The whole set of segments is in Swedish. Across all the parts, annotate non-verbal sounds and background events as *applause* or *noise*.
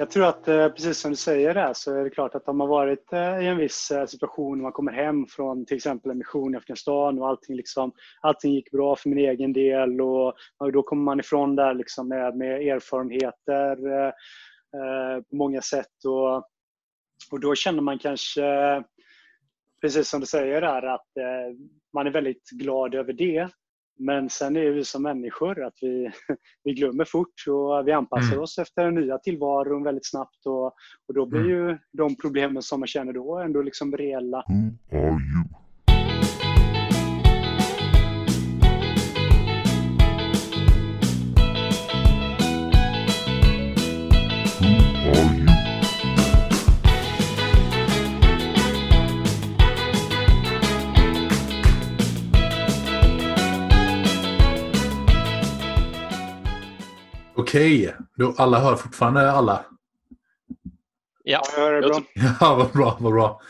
Jag tror att eh, precis som du säger där så är det klart att om man varit eh, i en viss eh, situation situation, man kommer hem från till exempel en mission i Afghanistan och allting, liksom, allting gick bra för min egen del och, och då kommer man ifrån där liksom med, med erfarenheter på många sätt och, och då känner man kanske, precis som du säger där, att man är väldigt glad över det. Men sen är vi som människor att vi, *laughs* vi glömmer fort och vi anpassar mm. oss efter den nya tillvaron väldigt snabbt och, och då blir mm. ju de problemen som man känner då ändå liksom reella. Who are you? Okej, okay. alla hör fortfarande alla? Ja, jag hör det bra. Ja, vad bra. Vad bra.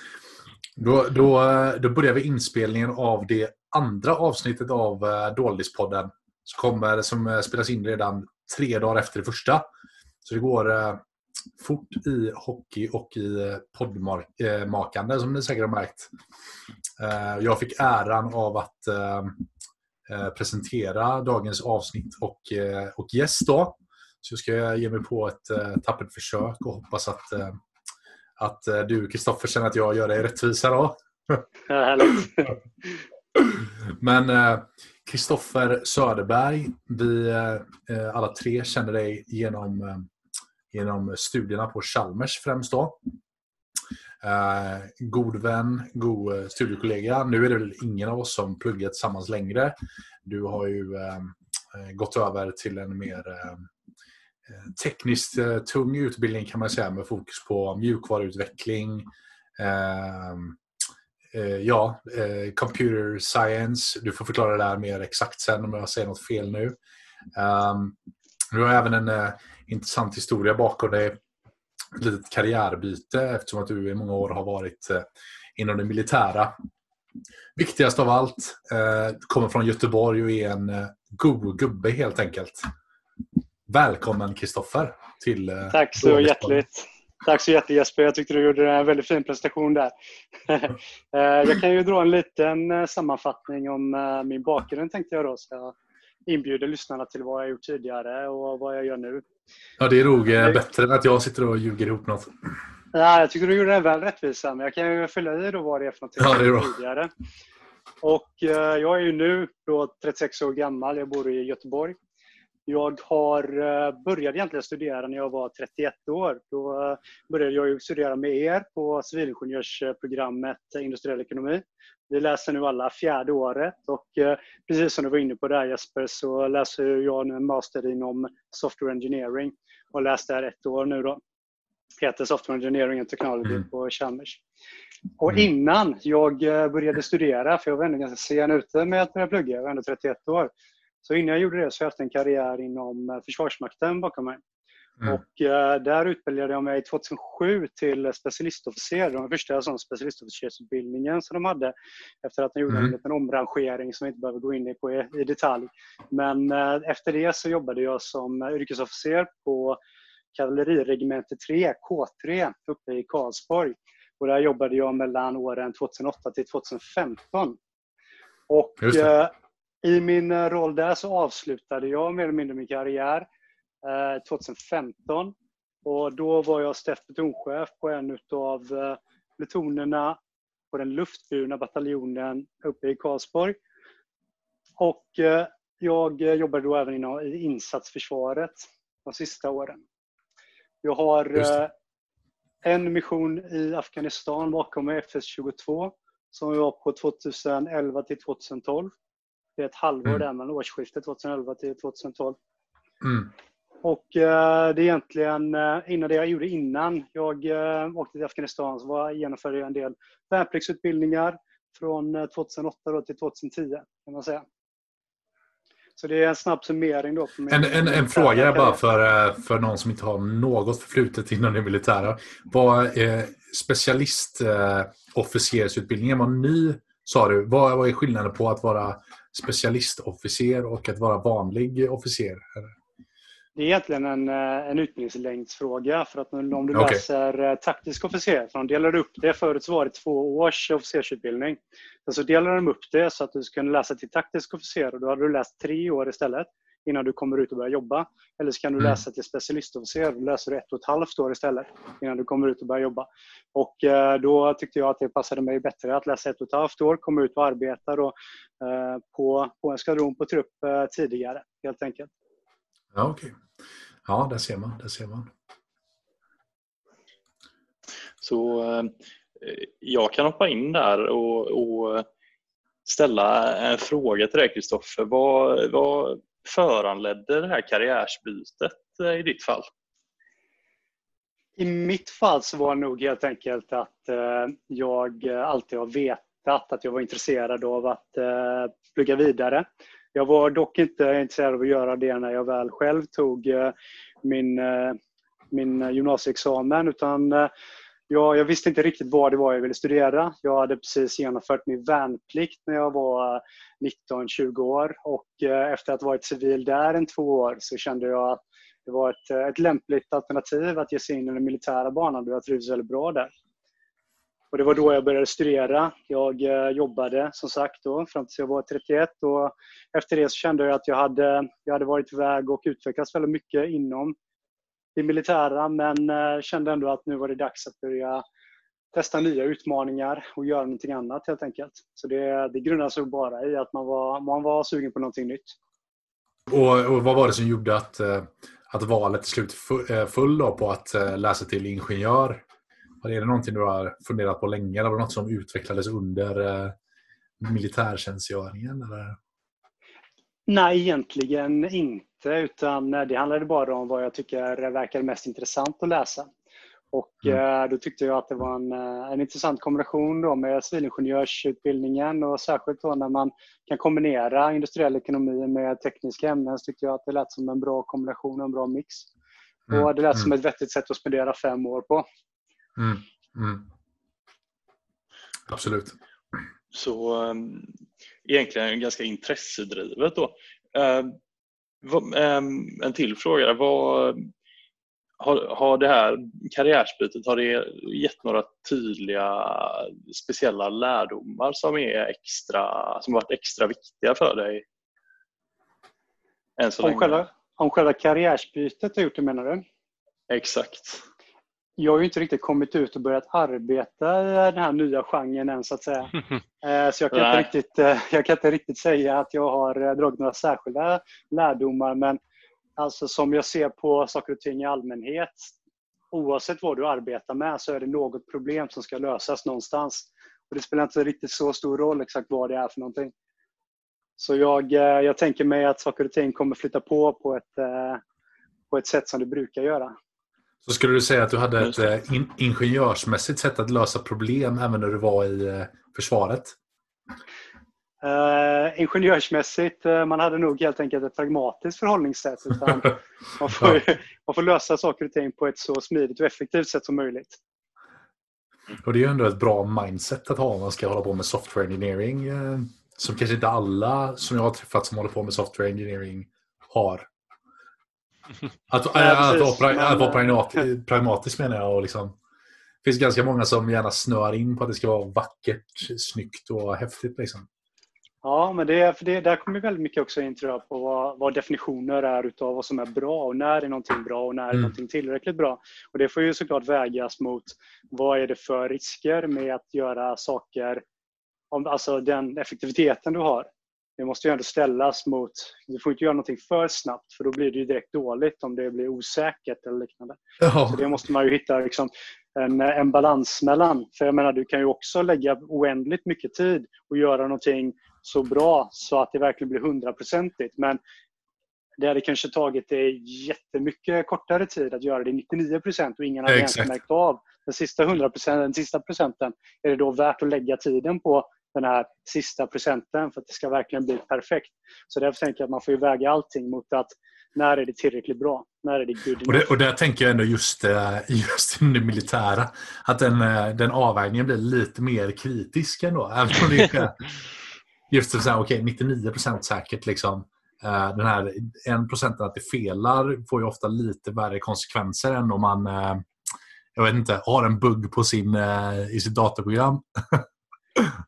Då, då, då börjar vi inspelningen av det andra avsnittet av uh, Doldispodden. Som, kommer, som uh, spelas in redan tre dagar efter det första. Så det går uh, fort i hockey och i poddmakande som ni säkert har märkt. Jag fick äran av att presentera dagens avsnitt och, och gäst. Då. Så ska jag ge mig på ett uh, tappert försök och hoppas att, uh, att uh, du, Kristoffer, känner att jag gör dig rättvisa. Då. Ja, *laughs* Men Kristoffer Söderberg, vi alla tre känner dig genom, genom studierna på Chalmers främst. Då. god vän, god studiekollega. Nu är det väl ingen av oss som pluggat tillsammans längre. Du har ju gått över till en mer Eh, tekniskt eh, tung utbildning kan man säga med fokus på mjukvaruutveckling, ehm, eh, ja, eh, computer science. Du får förklara det där mer exakt sen om jag säger något fel nu. Ehm, du har även en eh, intressant historia bakom dig. Ett litet karriärbyte eftersom att du i många år har varit eh, inom det militära. Viktigast av allt, kommer från Göteborg och är en god gubbe helt enkelt. Välkommen Kristoffer eh, Tack så hjärtligt. Tack så hjärtligt Jesper. Jag tyckte du gjorde en väldigt fin presentation där. *laughs* Eh, jag kan ju dra en liten eh, sammanfattning om min bakgrund tänkte jag då. Så jag inbjuder lyssnarna till vad jag gjort tidigare och vad jag gör nu. Ja, det är nog bättre än att jag sitter och ljuger ihop något. Ja, jag tycker du gjorde det väl rättvisa, men jag kan ju fylla i då vad det är för någonting ja, det är bra. tidigare. Och jag är ju nu då 36 år gammal. Jag bor i Göteborg. Jag har eh, börjat egentligen studera när jag var 31 år. Då eh, började jag studera med er på civilingenjörsprogrammet industriell ekonomi. Vi läser nu alla fjärde året och eh, precis som du var inne på där Jesper så läser jag nu en master inom software engineering och läst där ett år nu då. Heter Software Engineering and Technology mm. på Chalmers. Och mm. innan jag började studera, för jag var ändå ganska sen ute med att börja plugga, jag var ändå 31 år, så innan jag gjorde det så har jag haft en karriär inom eh, Försvarsmakten bakom mig. Mm. Och eh, där utbildade jag mig 2007 till specialistofficer. Var första sån specialistofficersutbildningen som de hade efter att de gjorde mm. en liten omrangering som vi inte behöver gå in på i, i detalj. Men eh, efter det så jobbade jag som yrkesofficer på kavalleriregemente 3, K3, uppe i Karlsborg. Och där jobbade jag mellan åren 2008 till 2015. Och i min eh, roll där så avslutade jag mer eller mindre min karriär 2015. Eh, och då var jag staff plutonchef på en av eh, plutonerna på den luftburna bataljonen uppe i Karlsborg. Och jag jobbade då även inom insatsförsvaret de sista åren. Jag har en mission i Afghanistan bakom mig, FS22, som jag var på 2011 till 2012. Det är ett halvår mm. där mellan årsskiftet 2011 till 2012. Mm. Och eh, det är egentligen eh, innan det jag gjorde innan jag eh, åkte till Afghanistan så var, genomförde jag en del värnpliktsutbildningar från 2008 eh, till 2010 kan man säga. Så det är en snabb summering då. en, en, en fråga bara för, eh, för någon som inte har något förflutet inom det militära. Vad eh, specialistofficersutbildningen var ny sa du. Vad, vad är skillnaden på att vara specialistofficer och att vara vanlig officer? Det är egentligen en, eh, en utbildningslängdsfråga. För att om du okay. läser eh, taktisk officer, för de delar upp det. Förut så var det två års officersutbildning. Sen så delar de upp det så att du ska läsa till taktisk officer och då hade du läst tre år istället innan du kommer ut och börjar jobba. Eller så kan du mm. läsa till specialistofficer. Då läser du ett och ett halvt år istället innan du kommer ut och börjar jobba. Och eh, då tyckte jag att det passade mig bättre att läsa ett och ett halvt år, komma ut och arbeta då, eh, på, på en skvadron på trupp eh, tidigare helt enkelt. Ja, okej. Okay. Ja, där ser man. Där ser man. Så jag kan hoppa in där och, och ställa en fråga till dig Kristoffer. Vad, vad, föranledde det här karriärsbytet eh, i ditt fall? I mitt fall så var det nog helt enkelt att eh, jag eh, alltid har vetat att jag var intresserad av att plugga vidare. Jag var dock inte intresserad av att göra det när jag väl själv tog min, min gymnasieexamen utan Ja, jag visste inte riktigt vad det var jag ville studera. Jag hade precis genomfört min värnplikt när jag var eh, 19-20 år och eh, efter att ha varit civil där en två år så kände jag att det var ett, eh, ett lämpligt alternativ att ge sig in i den militära banan då jag trivdes väldigt bra där. Och det var då jag började studera. Jag jobbade som sagt då fram tills jag var 31 och efter det så kände jag att jag hade, jag hade varit iväg och utvecklats väldigt mycket inom det militära men eh, kände ändå att nu var det dags att börja testa nya utmaningar och göra någonting annat helt enkelt. Så det, det grundade sig bara i att man var, man var sugen på någonting nytt. Och, och vad var det som gjorde att, eh, att valet till slut eh, föll på att läsa till ingenjör? Är det någonting du har funderat på länge eller var det något som utvecklades under militärtjänstgöringen? Eller? Nej, egentligen inte inte utan det handlade bara om vad jag tycker verkar mest intressant att läsa. Och mm. Eh, då tyckte jag att det var en, eh, en intressant kombination då med civilingenjörsutbildningen och särskilt då när man kan kombinera industriell ekonomi med tekniska ämnen så tyckte jag att det lät som en bra kombination och en bra mix. Mm. Och det lät mm. som ett vettigt sätt att spendera fem år på. Mm. mm. Absolut. Så um, egentligen ganska intressedrivet då. Uh, en till fråga. Vad, har, har det här karriärsbytet har det gett några tydliga speciella lärdomar som, är extra, som varit extra viktiga för dig? Än så om, själva, om själva karriärsbytet har gjort det menar du? Exakt jag har ju inte riktigt kommit ut och börjat arbeta i den här nya genren än så att säga. *laughs* Eh, så jag kan, inte riktigt, eh, jag kan inte riktigt säga att jag har eh, dragit några särskilda lärdomar men alltså som jag ser på saker och ting i allmänhet oavsett vad du arbetar med så är det något problem som ska lösas någonstans. Och Det spelar inte riktigt så stor roll exakt vad det är för någonting. Så jag, jag tänker mig att saker och ting kommer flytta på på ett, på ett sätt som det brukar göra. Så skulle du säga att du hade ett eh, in ingenjörsmässigt sätt att lösa problem även när du var i eh, försvaret? Uh, ingenjörsmässigt, uh, man hade nog helt enkelt ett pragmatiskt förhållningssätt. Utan *laughs* man, får, man får lösa saker och ting på ett så smidigt och effektivt sätt som möjligt. Och Det är ju ändå ett bra mindset att ha om man ska hålla på med software engineering. Uh, som kanske inte alla som jag har träffat som håller på med software engineering har. Att, ja, att, att, vara, att vara pragmatisk, pragmatisk menar jag. Och liksom, det finns ganska många som gärna snöar in på att det ska vara vackert, snyggt och häftigt. Liksom. Ja, men det, för det, där kommer väldigt mycket också in tror jag, på vad, vad definitioner är utav vad som är bra och när är någonting bra och när är mm. någonting tillräckligt bra. Och Det får ju såklart vägas mot vad är det för risker med att göra saker, om, alltså den effektiviteten du har det måste ju ändå ställas mot, du får inte göra någonting för snabbt för då blir det ju direkt dåligt om det blir osäkert eller liknande. Ja. Så det måste man ju hitta liksom en, en balans mellan. För jag menar, du kan ju också lägga oändligt mycket tid och göra någonting så bra så att det verkligen blir hundraprocentigt. Men det hade kanske tagit dig jättemycket kortare tid att göra det 99% och ingen hade ens märkt av den sista 100 den sista procenten. Är det då värt att lägga tiden på den här sista procenten för att det ska verkligen bli perfekt. Så därför tänker jag att man får väga allting mot att när är det tillräckligt bra? När är det good och, det, och där tänker jag ändå just, eh, just det militära. Att den, eh, den avvägningen blir lite mer kritisk ändå. Även om det är *laughs* just så här, okay, 99% säkert liksom. eh, den här en procenten att det felar får ju ofta lite värre konsekvenser än om man jag vet inte, har en bugg på sin, i sitt datorprogram. *laughs*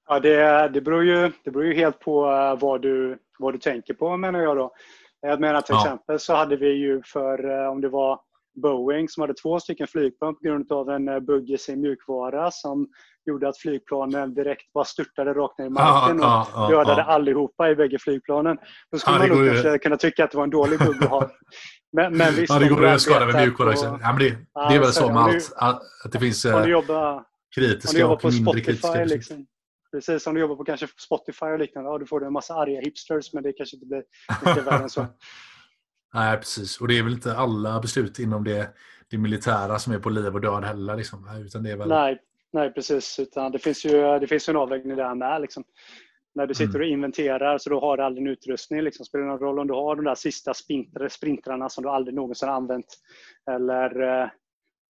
ja, det, det, beror ju, det beror ju helt på eh, vad du, vad du tänker på menar jag då. Jag menar till ja. exempel så hade vi ju för, eh, om det var Boeing som hade två stycken flygplan på grund av en eh, bugg i sin mjukvara som gjorde att flygplanen direkt bara störtade rakt ner i marken ah, och ah, dödade ah. allihopa i bägge flygplanen. Då skulle man nog kanske kunna tycka att det var en dålig bugg att ha. Men, men visst, ja, det går att skada med mjukvara också. Ja, men det, det är väl så med allt. Att det finns jobbar, kritiska och mindre Spotify, kritiska. Liksom. Precis, om du jobbar på kanske Spotify och liknande. Ja, du får du en massa arga hipsters, men det kanske inte blir mycket värre än så. *laughs* Nej, precis. Och det är väl inte alla beslut inom det, det militära som är på liv och död heller. Liksom. Utan det är väl... nej, nej, precis. Utan det finns ju det finns en avvägning där med. Liksom. När du sitter mm. och inventerar så då har du aldrig en utrustning. Liksom. Spelar det någon roll om du har de där sista sprintrarna som du aldrig någonsin har använt? Eller eh,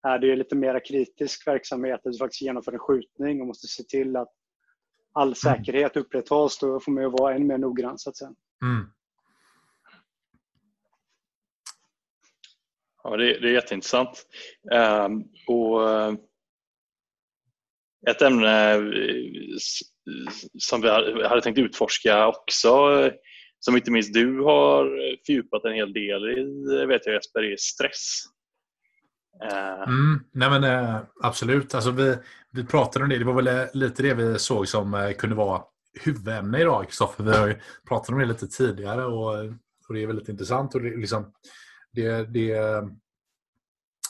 är det lite mer kritisk verksamhet där du faktiskt genomför en skjutning och måste se till att all mm. säkerhet upprätthålls? Då får man ju vara ännu mer noggrann så att säga. Mm. Ja, det, det är jätteintressant. Um, och eh, ett ämne eh, som vi hade tänkt utforska också, som inte minst du har fördjupat en hel del i, vet jag Jesper, är stress. Uh. Mm, nej men, absolut. Alltså vi, vi pratade om det. Det var väl eh, lite det vi såg som eh, kunde vara huvudämne idag, Kristoffer. Vi har ju pratat om det lite tidigare och, eh, och det är väldigt intressant. Och det, liksom, det, det,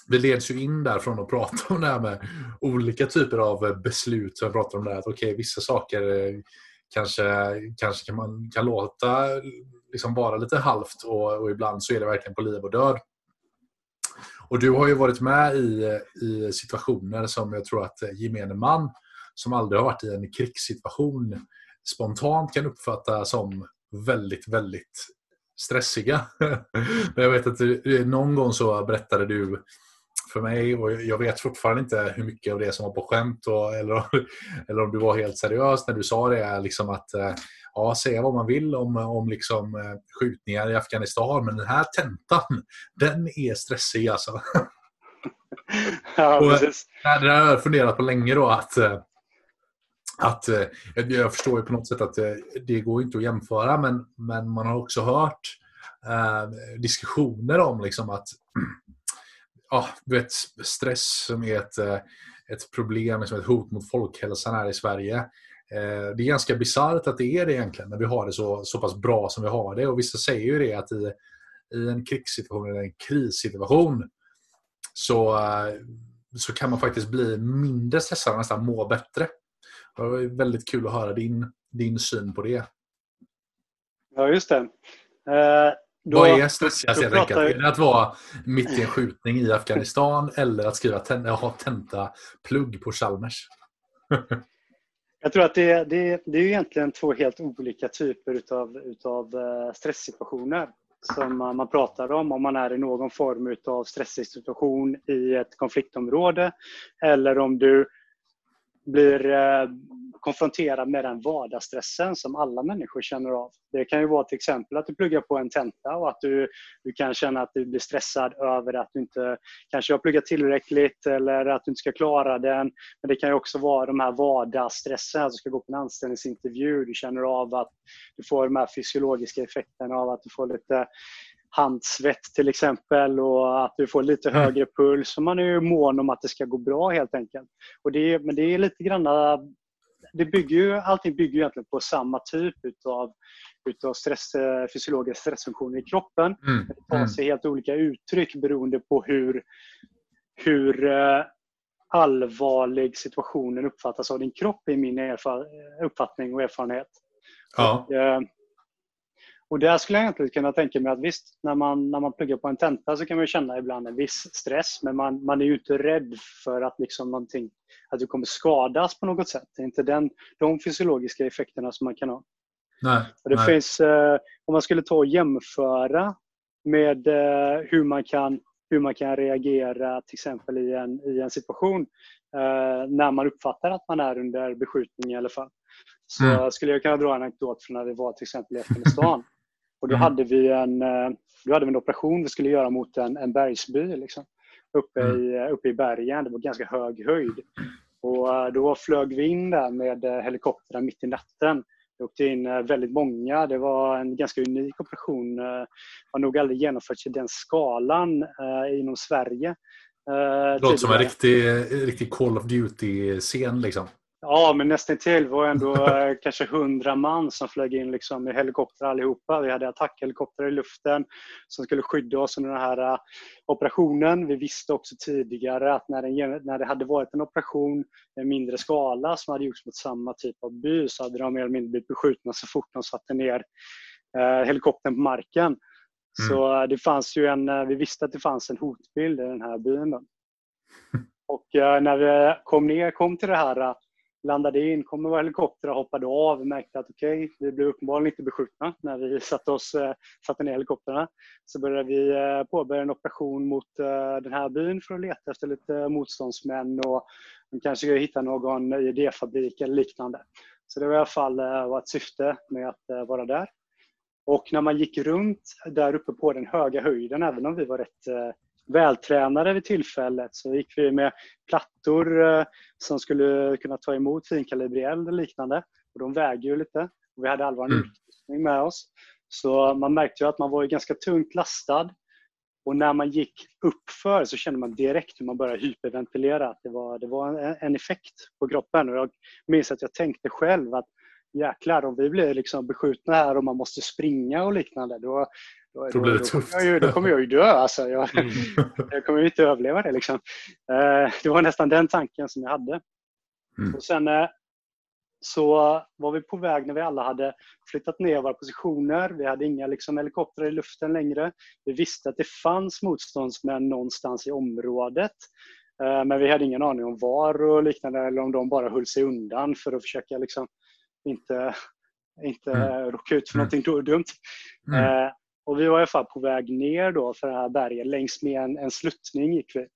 vi leds ju in där från att prata om det här med olika typer av beslut. Så jag pratar om det här att okay, vissa saker kanske, kanske kan man kan låta liksom vara lite halvt och, och, ibland så är det verkligen på liv och död. Och du har ju varit med i, i situationer som jag tror att gemene man som aldrig har varit i en krigssituation spontant kan uppfatta som väldigt, väldigt stressiga. *laughs* Men jag vet att du, någon gång så berättade du för mig och jag vet fortfarande inte hur mycket av det som var på skämt och, eller, eller om du var helt seriös när du sa det. Liksom att eh, ja, säga vad man vill om, om liksom, eh, skjutningar i Afghanistan men den här tentan, den är stressig alltså. *laughs* Ja, och. Det där har jag funderat på länge då att att, jag förstår ju på något sätt att det går inte att jämföra men, men man har också hört eh, diskussioner om liksom att ja, *clears throat* du vet, stress som är ett, ett problem, som ett hot mot folkhälsan här i Sverige. Eh, det är ganska bisarrt att det är det egentligen när vi har det så, så pass bra som vi har det. Och vissa säger ju det att i, i en krigssituation eller en krissituation så, så kan man faktiskt bli mindre stressad och nästan må bättre. Det var väldigt kul att höra din, din syn på det. Ja, just det. Eh, då, Vad är stressigast helt enkelt? Är det att vara mitt i en skjutning i Afghanistan eller att skriva ten, ha tenta plugg på Chalmers? *laughs* Jag tror att det, det, det är egentligen två helt olika typer utav, utav eh, stresssituationer som man pratar om. Om man är i någon form av stresssituation i ett konfliktområde eller om du blir eh, konfronterad med den vardagsstressen som alla människor känner av. Det kan ju vara till exempel att du pluggar på en tenta och att du, du kan känna att du blir stressad över att du inte kanske har pluggat tillräckligt eller att du inte ska klara den. Men det kan ju också vara de här vardagsstressen, att du ska gå på en anställningsintervju, du känner av att du får de här fysiologiska effekterna av att du får lite handsvett till exempel och att du får lite högre puls. Och man är ju mån om att det ska gå bra helt enkelt. Och det, men det är lite grann det bygger ju, allting bygger ju egentligen på samma typ utav, utav stress, fysiologiska stressfunktioner i kroppen. Mm. Det tar mm. sig helt olika uttryck beroende på hur, hur eh, allvarlig situationen uppfattas av din kropp i min uppfattning och erfarenhet. Ja. Och, eh, och där skulle jag egentligen kunna tänka mig att visst, när man, när man pluggar på en tenta så kan man känna ibland en viss stress, men man, man är ju inte rädd för att, liksom att du kommer skadas på något sätt. Det är inte den, de fysiologiska effekterna som man kan ha. Nej, och det nej. Finns, eh, om man skulle ta och jämföra med eh, hur, man kan, hur man kan reagera till exempel i en, i en situation eh, när man uppfattar att man är under beskjutning i alla fall. Så mm. skulle jag kunna dra en anekdot från när vi var till exempel i *laughs* Afghanistan. Och då, Mm. hade vi en, eh, då hade vi en operation vi skulle göra mot en, en bergsby. Liksom, uppe, i, eh, uppe i bergen. Det var ganska hög höjd. Och eh, då flög vi in där med helikoptrar mitt i natten. Det åkte in väldigt många. Det var en ganska unik operation. eh, Har nog aldrig genomförts i den skalan inom Sverige. Det låter som en riktig, riktig Call of Duty-scen. Liksom. Ja, men nästan till. Var ändå eh, kanske hundra man som flög in liksom, i helikopter allihopa. Vi hade attackhelikoptrar i luften som skulle skydda oss under den här eh, operationen. Vi visste också tidigare att när, den, när det hade varit en operation i mindre skala som hade gjorts mot samma typ av by så hade de mer eller mindre blivit beskjutna så fort de satte ner eh, helikoptern på marken. Så eh, det fanns ju en, vi visste att det fanns en hotbild i den här byn. *laughs* Och när vi kom ner, kom till det här, landade in, kom med våra helikoptrar och hoppade av. och märkte att okej, vi blev uppenbarligen inte beskjutna när vi *laughs* satte, oss, eh, satte ner helikoptrarna. Så började vi eh, påbörja en operation mot eh, den här byn för att leta efter lite motståndsmän och kanske hitta någon idéfabrik eller liknande. Så det var i alla fall ett syfte med att vara där. Och när man gick runt där uppe på den höga höjden, även om vi var rätt vältränade vid tillfället, så gick vi med plattor eh, som skulle kunna ta emot finkalibrig eld och liknande. Och de väger ju lite. Och vi hade all vår Mm. utrustning med oss. Så man märkte ju att man var ganska tungt lastad. Och när man gick uppför så kände man direkt hur man började hyperventilera. Att det var, det var en, en effekt på kroppen. Och jag minns att jag tänkte själv att jäklar, om vi blir liksom beskjutna här och man måste springa och liknande, då, då, Då det då, tufft. kommer jag ju, då kommer jag ju dö. Alltså. Jag, Mm. *laughs* jag kommer ju inte överleva det. Liksom. Eh, Det var nästan den tanken som jag hade. Mm. Och sen eh, så var vi på väg när vi alla hade flyttat ner våra positioner. Vi hade inga liksom, helikoptrar i luften längre. Vi visste att det fanns motståndsmän någonstans i området. Eh, Men vi hade ingen aning om var och liknande eller om de bara höll sig undan för att försöka liksom inte, inte Mm. råka ut för Mm. någonting dumt. Mm. Eh, och vi var i alla fall på väg ner då för det här berget. Längs med en, en sluttning gick vi.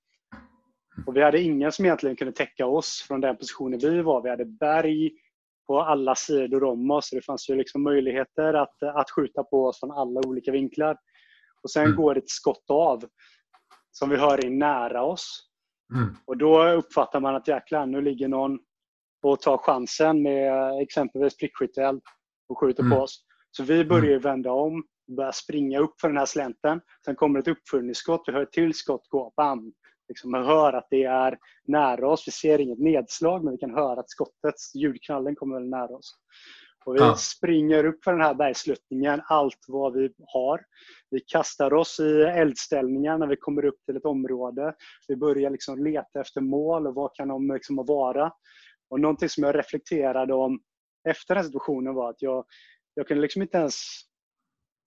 Och vi hade ingen som egentligen kunde täcka oss från den positionen vi var. Vi hade berg på alla sidor om oss. Så det fanns ju liksom möjligheter att, att skjuta på oss från alla olika vinklar. Och sen Mm. går ett skott av som vi hör in nära oss. Mm. Och då uppfattar man att jäklar, nu ligger någon och tar chansen med exempelvis prickskytteeld och skjuter Mm. på oss. Så vi börjar ju vända om och börjar springa upp för den här slänten. Sen kommer ett uppföljningsskott. Vi hör ett till skott gå. Bam! Liksom, man hör att det är nära oss. Vi ser inget nedslag men vi kan höra att skottets ljudknallen kommer nära oss. Och vi Ja. springer upp för den här bergsluttningen, allt vad vi har. Vi kastar oss i eldställningar när vi kommer upp till ett område. Vi börjar liksom leta efter mål och vad kan de liksom vara. Och någonting som jag reflekterade om efter den situationen var att jag, jag kunde liksom inte ens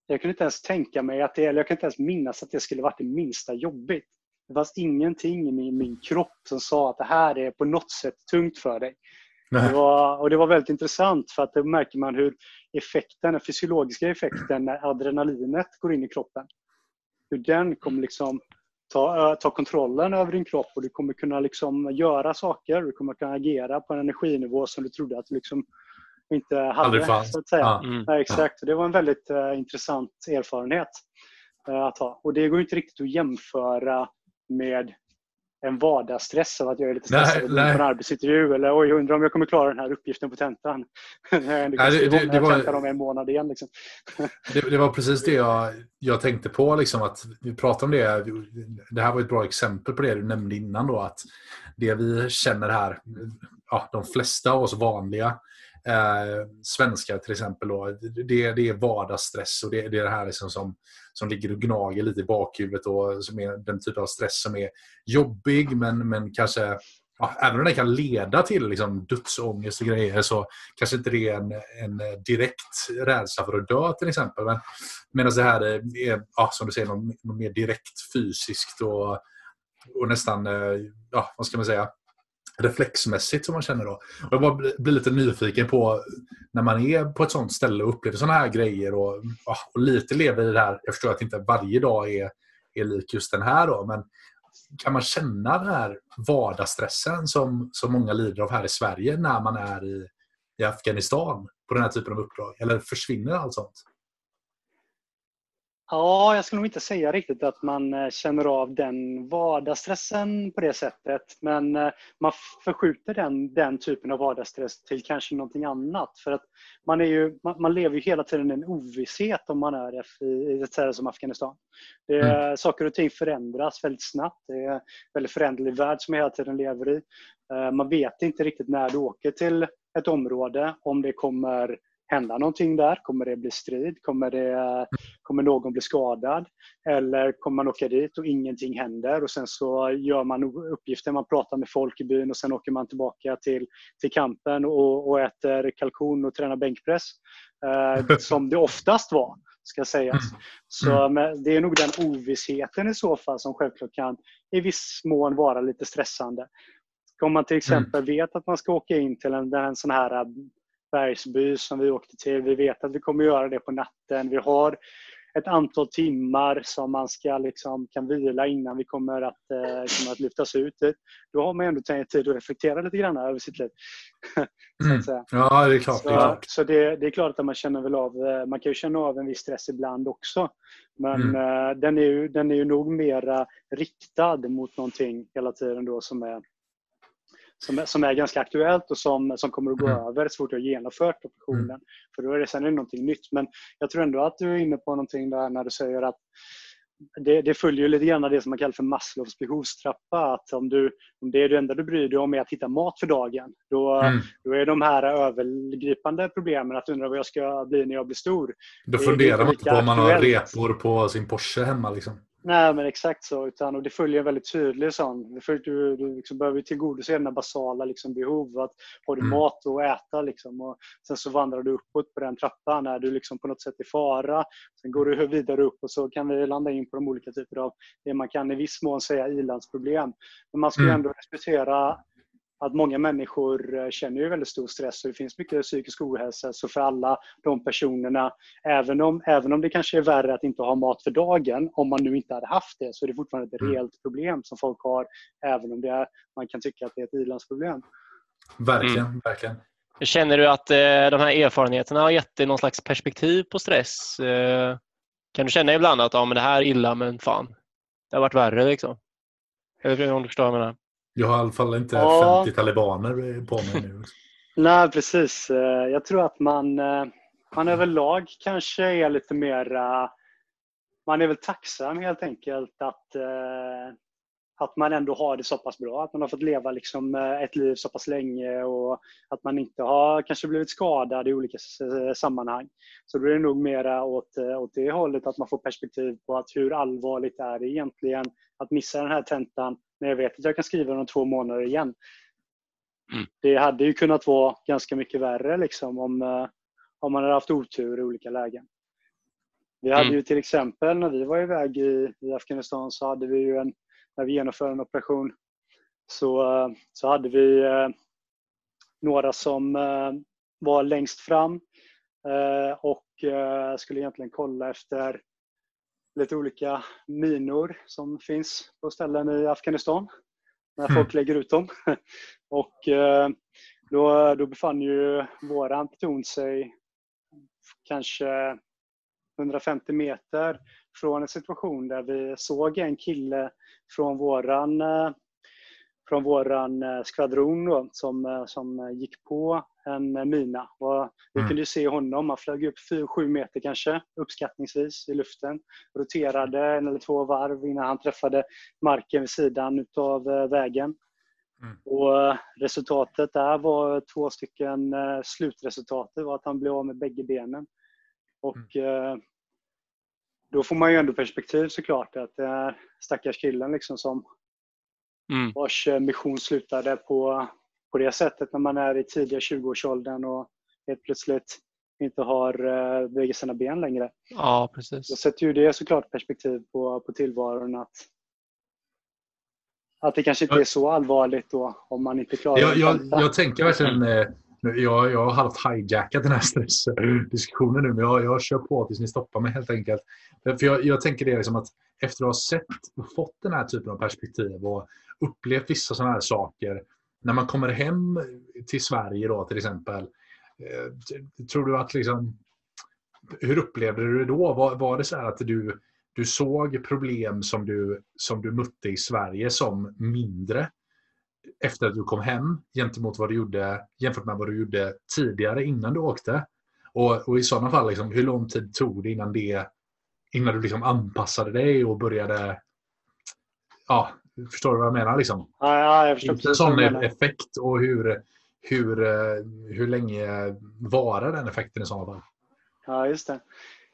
jag kunde inte ens tänka mig att det, eller jag kan inte ens minnas att det skulle varit det minsta jobbigt. Det fanns ingenting i min, min kropp som sa att det här är på något sätt tungt för dig. Det var, och det var väldigt intressant för att då märker man hur effekten, den fysiologiska effekten när adrenalinet går in i kroppen. Hur den kommer liksom ta, ta kontrollen över din kropp och du kommer kunna liksom göra saker. Du kommer kunna agera på en energinivå som du trodde att du liksom inte hade. Så att säga. Ja. Mm. Nej, exakt. Det var en väldigt eh, intressant erfarenhet eh, att ha. Och det går inte riktigt att jämföra med en vardagsstress av att jag är lite stressad nej. på en arbetsintervju eller oj, jag undrar om jag kommer klara den här uppgiften på tentan. *laughs* det, Nej, det- det- det var- om en månad igen. Liksom. *laughs* Det, det var precis det jag, jag tänkte på. Liksom, att vi pratade om det. Det här var ett bra exempel på det du nämnde innan. Då, att det vi känner här, ja, de flesta av oss vanliga eh, svenskar till exempel, då, det, det är vardagsstress och det, det är det här liksom som, som ligger och gnager lite i bakhuvudet och som är den typ av stress som är jobbig men, men kanske Ja, även om det kan leda till liksom, dödsångest och grejer så kanske inte det är en, en direkt rädsla för att dö till exempel. Men, medan det här är, ja, som du säger, något, mer direkt fysiskt och, och nästan, eh, ja, vad ska man säga, reflexmässigt som man känner då. Och jag bara blir lite nyfiken på när man är på ett sånt ställe och upplever sådana här grejer och, ah, och lite lever i det här. Jag förstår att inte varje dag är, är lik just den här då, men kan man känna den här vardagsstressen som, som många lider av här i Sverige när man är i, i Afghanistan på den här typen av uppdrag? Eller försvinner allt sånt? Ja, jag skulle nog inte säga riktigt att man eh, känner av den vardagsstressen på det sättet. Men eh, man förskjuter den, den typen av vardagsstress till kanske någonting annat. För att man, är ju, man, man lever ju hela tiden i en ovisshet om man är i ett ställe som Afghanistan. Det mm. Saker och ting förändras väldigt snabbt. Det är en väldigt föränderlig värld som man hela tiden lever i. Eh, man vet inte riktigt när du åker till ett område, om det kommer hända någonting där? Kommer det bli strid? Kommer, det, kommer någon bli skadad? Eller kommer man åka dit och ingenting händer och sen så gör man uppgifter, man pratar med folk i byn och sen åker man tillbaka till, till kampen och, och äter kalkon och tränar bänkpress. Eh, *laughs* som det oftast var, ska sägas. Mm. Så mm. det är nog den ovissheten i så fall som självklart kan i viss mån vara lite stressande. Om man till mm. exempel vet att man ska åka in till en, en sån här bergsby som vi åkte till. Vi vet att vi kommer göra det på natten. Vi har ett antal timmar som man ska liksom, kan vila innan vi kommer att, eh, kommer att lyftas ut Då har man ändå tid att reflektera lite grann över sitt liv. *laughs* Mm. Ja, det är klart. Så, det är, klart. Så det, det, är klart att man känner väl av, eh, man kan ju känna av en viss stress ibland också. Men mm. eh, den, är ju, den är ju nog mera riktad mot någonting hela tiden då som är som, som är ganska aktuellt och som, som kommer att gå mm. över så fort jag har genomfört operationen. Mm. För då är det sen är det någonting nytt. Men jag tror ändå att du är inne på någonting där när du säger att det, det följer lite grann det som man kallar för Maslows behovstrappa. Att om, du, om det är det enda du bryr dig om är att hitta mat för dagen, då, mm. då är de här övergripande problemen att undra vad jag ska bli när jag blir stor. Då funderar man inte på om man har repor på sin Porsche hemma. Liksom. Nej, men exakt så. Utan, och det följer en väldigt tydlig sån. Du, du liksom behöver tillgodose dina basala liksom, behov. Att har du mm. mat att äta liksom, och sen så vandrar du uppåt på den trappan när du liksom på något sätt är i fara. Sen går du *laughs* vidare upp och så kan vi landa in på de olika typer av det man kan i viss mån säga ilandsproblem. Men man ska mm. ändå respektera att många människor eh, känner ju väldigt stor stress och det finns mycket psykisk ohälsa. Så för alla de personerna, även om, även om det kanske är värre att inte ha mat för dagen, om man nu inte hade haft det, så är det fortfarande ett mm. reellt problem som folk har, även om det är, man kan tycka att det är ett ilandsproblem. Verkligen, mm. verkligen. Känner du att eh, de här erfarenheterna har gett dig någon slags perspektiv på stress? Eh, kan du känna ibland att ja, men det här är illa, men fan, det har varit värre? Liksom? Eller om du förstår vad jag menar? Jag har i alla fall inte ja. 50 talibaner på mig nu. *laughs* Nej, precis. Eh, jag tror att man, eh, man överlag kanske är lite mer... Man är väl tacksam helt enkelt att, eh, att man ändå har det så pass bra. Att man har fått leva liksom ett liv så pass länge och att man inte har kanske blivit skadad i olika sammanhang. Så då är det nog mera åt, åt det hållet att man får perspektiv på att hur allvarligt är det egentligen att missa den här tentan när jag vet att jag kan skriva den om två månader igen. Mm. Det hade ju kunnat vara ganska mycket värre liksom, om, eh, om man hade haft otur i olika lägen. Vi hade mm. ju till exempel när vi var iväg i, i Afghanistan så hade vi ju en, när vi genomförde en operation så, eh, så hade vi eh, några som var längst fram och skulle egentligen kolla efter lite olika minor som finns på ställen i Afghanistan när mm. folk lägger ut dem. *laughs* Och eh, då, då befann ju våran pluton sig kanske 150 meter från en situation där vi såg en kille från våran, eh, från våran eh, skvadron då, som, som gick på en mina. Och vi mm. kunde se honom, han flög upp 4-7 meter kanske, uppskattningsvis, i luften. Roterade en eller två varv innan han träffade marken vid sidan av eh, vägen. Mm. Och eh, resultatet där var två stycken, eh, slutresultatet var att han blev av med bägge benen. Och mm. då får man ju ändå perspektiv såklart, att det är stackars killen liksom som mm. vars mission slutade på på det sättet när man är i tidiga 20-årsåldern och helt plötsligt inte har uh, bägge sina ben längre. Ja, precis. Då sätter ju det såklart perspektiv på, på tillvaron att, att det kanske inte är så allvarligt då om man inte klarar jag, jag, jag tänker verkligen eh, jag, jag har halvt hijackat den här stressdiskussionen nu, men jag, jag kör på tills ni stoppar mig helt enkelt. För jag, jag tänker det liksom att efter att ha sett och fått den här typen av perspektiv och upplevt vissa sådana här saker när man kommer hem till Sverige då till exempel. Eh, tror du att liksom, hur upplevde du det då? Var, var det så att du, du såg problem som du, som du mötte i Sverige som mindre efter att du kom hem gentemot vad du gjorde, jämfört med vad du gjorde tidigare innan du åkte? Och, och i sådana fall, liksom, hur lång tid tog det innan, det, innan du liksom anpassade dig och började... Ja, förstår du vad jag menar? Liksom? Ja, ja, jag förstår Inte en sån effekt och hur, hur, eh, hur länge varar den effekten i sådana fall? Ja, just det.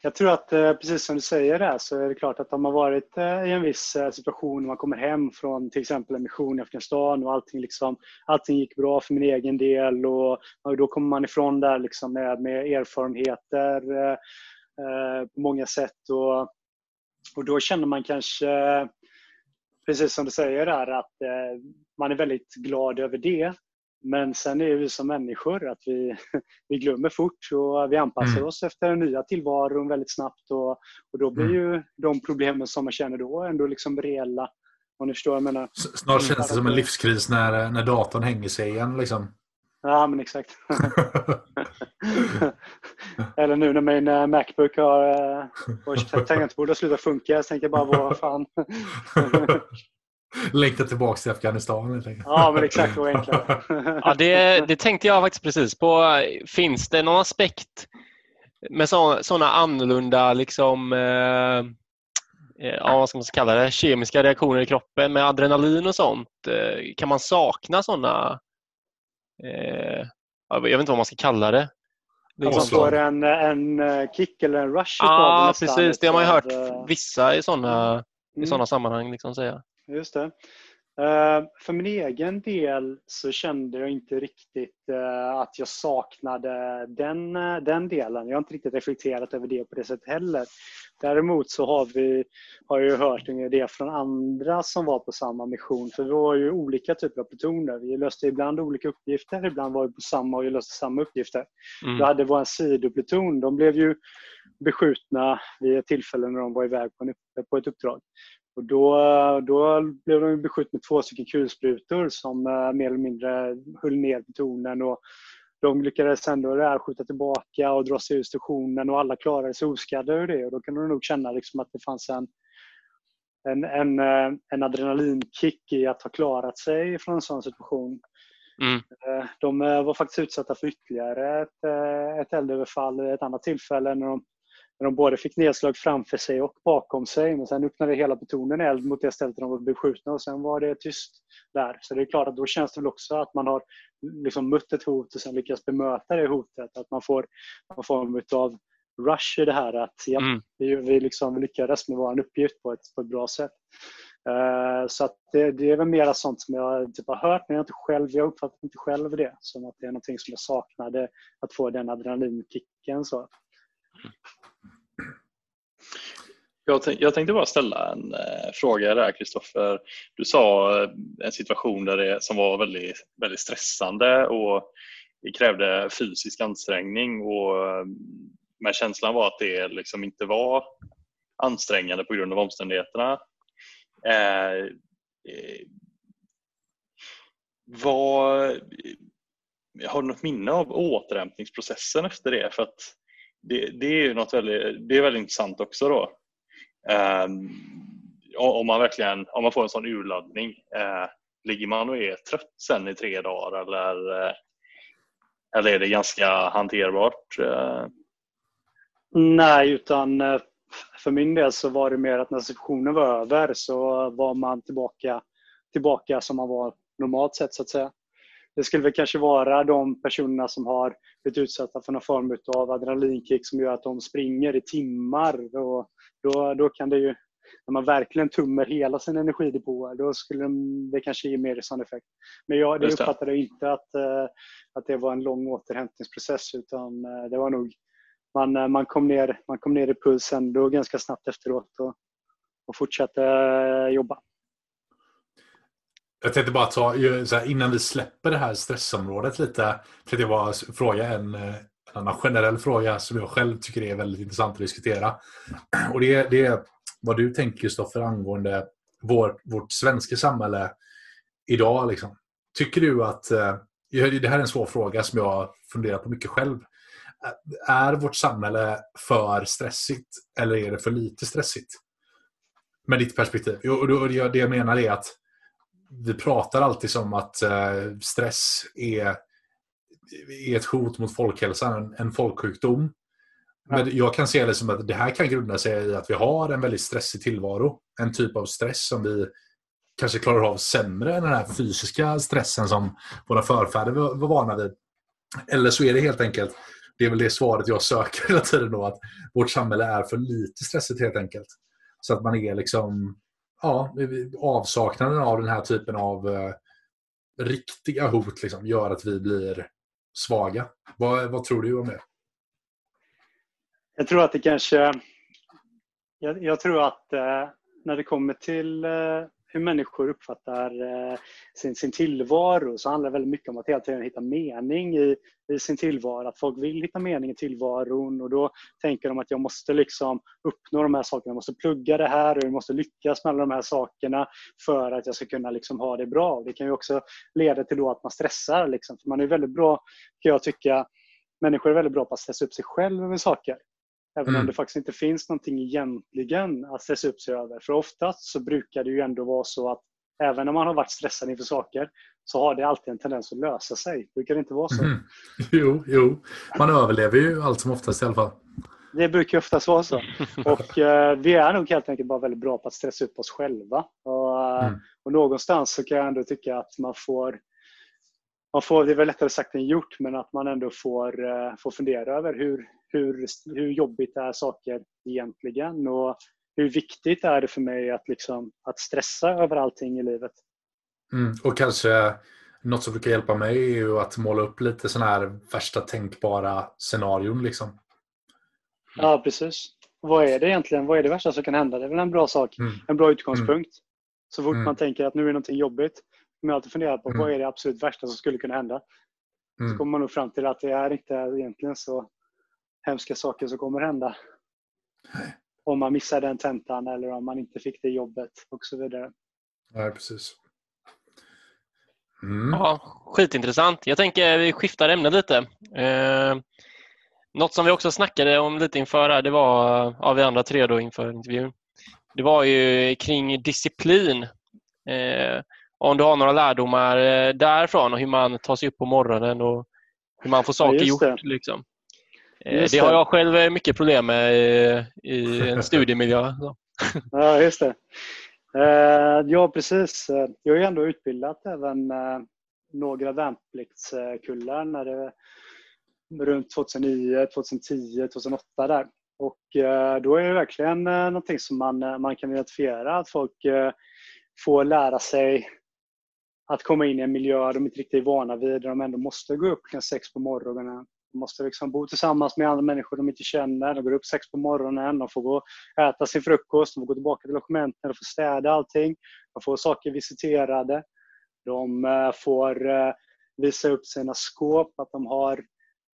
Jag tror att eh, precis som du säger där så är det klart att om man varit eh, i en viss situation, man kommer hem från till exempel en mission i Afghanistan och allting, liksom, allting gick bra för min egen del och, och då kommer man ifrån där liksom med, med erfarenheter eh, på många sätt och, och då känner man kanske precis som du säger där att eh, man är väldigt glad över det. Men sen är vi som människor att vi, *laughs* vi glömmer fort och vi anpassar mm. oss efter den nya tillvaron väldigt snabbt och, och då blir mm. ju de problemen som man känner då ändå liksom reella. Om ni förstår jag menar. Snart känns det som en livskris när, när datorn hänger sig igen. Liksom. Ja, men exakt. *laughs* *laughs* *laughs* Eller nu när min eh, Macbook har eh, och tangentbordet har slutat funka. Så tänker jag bara, vad fan. *laughs* Längtar tillbaka till Afghanistan. Ja, men exakt. Vad enklare. *laughs* ja, det, det tänkte jag faktiskt precis på. Finns det någon aspekt med sådana annorlunda liksom, eh, ja, vad ska man kalla det, kemiska reaktioner i kroppen med adrenalin och sånt? Kan man sakna sådana eh, jag vet inte vad man ska kalla det. Liksom man får en, en eh, kick eller en rush. Ja, ah, precis. Det har man ju hört eh, vissa i sådana, mm. i sådana sammanhang liksom säga. Just det. Uh, för min egen del så kände jag inte riktigt uh, att jag saknade den, uh, den delen. Jag har inte riktigt reflekterat över det på det sättet heller. Däremot så har, vi, har jag hört det från andra som var på samma mission. För vi var ju olika typer av plutoner. Vi löste ibland olika uppgifter, ibland var vi på samma och vi löste samma uppgifter. Mm. Vi hade vår sidopluton. De blev ju beskjutna vid ett tillfälle när de var iväg på, en, på ett uppdrag. Och då, då blev de beskjutna med två stycken kulsprutor som uh, mer eller mindre höll ner plutonen. Och de lyckades ändå där skjuta tillbaka och dra sig ur stationen och alla klarade sig oskadda ur det. Och då kunde de nog känna liksom att det fanns en, en, en, eh, en adrenalinkick i att ha klarat sig från en sån situation. Mm. Eh, de var faktiskt utsatta för ytterligare ett, ett eldöverfall ett annat tillfälle när de när de både fick nedslag framför sig och bakom sig. Men sen öppnade hela plutonen eld mot det stället där de var beskjutna och sen var det tyst där. Så det är klart att då känns det väl också att man har liksom mött ett hot och sen lyckats bemöta det hotet. Att man får någon form av rush i det här att ja, mm. vi, vi, liksom lyckades med vår uppgift på ett, på ett bra sätt. Uh, så det, det, är väl mera sånt som jag typ har hört, men jag, inte själv, jag uppfattar inte själv det som att det är någonting som jag saknade, att få den adrenalinkicken. Så. Jag, jag tänkte bara ställa en eh, fråga där Kristoffer. Du sa eh, en situation där det, som var väldigt, väldigt stressande och det krävde fysisk ansträngning och eh, känslan var att det liksom inte var ansträngande på grund av omständigheterna. Eh, eh, vad, eh, har du något minne av återhämtningsprocessen efter det? För att det, det är något väldigt, det är väldigt intressant också då. Ehm, om man verkligen om man får en sån urladdning. Eh, ligger man och är trött sen i tre dagar eller, eh, eller är det ganska hanterbart? Eh? Nej, utan för min del så var det mer att när sessionen var över så var man tillbaka, tillbaka som man var normalt sett så att säga. Det skulle väl kanske vara de personerna som har blivit utsatta för någon form av adrenalinkick som gör att de springer i timmar. Och då, då kan det ju, när man verkligen tummer hela sin energidepåer, då skulle det kanske ge mer sån effekt. Men jag det uppfattade inte att, eh, att det var en lång återhämtningsprocess utan eh, det var nog man, eh, man, kom ner, man kom ner i pulsen då ganska snabbt efteråt och, och fortsatte jobba. Jag tänkte bara ta, innan vi släpper det här stressområdet lite, tänkte jag bara fråga en, en annan generell fråga som jag själv tycker är väldigt intressant att diskutera. Och det, är, det är vad du tänker Kristoffer angående vår, vårt svenska samhälle idag. Liksom. Tycker du att, eh, det här är en svår fråga som jag funderar på mycket själv. är vårt samhälle för stressigt eller är det för lite stressigt? Med ditt perspektiv. Och det jag menar är att vi pratar alltid som att eh, stress är, är ett hot mot folkhälsan, en folksjukdom. Men jag kan se det som att det här kan grunda sig i att vi har en väldigt stressig tillvaro. En typ av stress som vi kanske klarar av sämre än den här fysiska stressen som våra förfäder var vana vid. Eller så är det helt enkelt, det är väl det svaret jag söker hela tiden då, att vårt samhälle är för lite stressigt helt enkelt. Så att man är liksom, ja, avsaknaden av den här typen av uh, riktiga hot liksom, gör att vi blir svaga. Vad, vad tror du om det? Jag tror att det kanske... Jag, jag tror att eh, när det kommer till eh, hur människor uppfattar eh, sin, sin tillvaro så handlar det väldigt mycket om att hela tiden hitta mening i, i sin tillvaro. Att folk vill hitta mening i tillvaron och då tänker de att jag måste liksom uppnå de här sakerna. Jag måste plugga det här och jag måste lyckas med alla de här sakerna för att jag ska kunna liksom ha det bra. Det kan ju också leda till då att man stressar. Liksom. För man är väldigt bra, kan jag tycka, människor är väldigt bra på att stressa upp sig själv över saker. Även mm. om det faktiskt inte finns någonting egentligen att stressa upp sig över. För oftast så brukar det ju ändå vara så att även om man har varit stressad inför saker så har det alltid en tendens att lösa sig. Brukar det inte vara så? Mm. *laughs* Jo, jo, man överlever ju allt som oftast i alla fall. Det brukar oftast vara så. Och eh, vi är nog helt enkelt bara väldigt bra på att stressa upp oss själva. Och, mm. och någonstans så kan jag ändå tycka att man får man får, det är väl lättare sagt än gjort, men att man ändå får, eh, får fundera över hur, hur, hur jobbigt är saker egentligen och hur viktigt är det för mig att, liksom, att stressa över allting i livet. Mm, och kanske något som brukar hjälpa mig är ju att måla upp lite sådana här värsta tänkbara scenarion. Liksom. Ja, precis. Vad är det egentligen? Vad är det värsta som kan hända? Det är väl en bra sak, mm. en bra utgångspunkt. Mm. Så fort mm. man tänker att nu är någonting jobbigt, kommer jag alltid fundera på vad mm. är det absolut värsta som skulle kunna hända. Så mm. kommer man nog fram till att det är inte egentligen så hemska saker som kommer hända. Nej. Om man missar den tentan eller om man inte fick det jobbet och så vidare. Nej, precis. Mm. Ja, skitintressant. Jag tänker vi skiftar ämne lite. Eh, något som vi också snackade om lite inför det var, ja, vi andra tre då inför intervjun, det var ju kring disciplin. Eh, om du har några lärdomar eh, därifrån och hur man tar sig upp på morgonen och hur man får saker ja, gjort. Liksom. Eh, just det har jag själv eh, mycket problem med i, en *laughs* studiemiljö. ja, just det. Ja, precis. Jag har ju ändå utbildat även några värnpliktskullar när det runt 2009, 2010, 2008 där. Och då är det verkligen någonting som man, man kan identifiera, att folk får lära sig att komma in i en miljö de inte riktigt är vana vid, där de ändå måste gå upp klockan sex på morgonen. De måste liksom bo tillsammans med andra människor de inte känner. De går upp sex på morgonen, de får gå och äta sin frukost, de får gå tillbaka till logementen, de får städa allting. De får saker visiterade. De eh, får eh, visa upp sina skåp, att de har,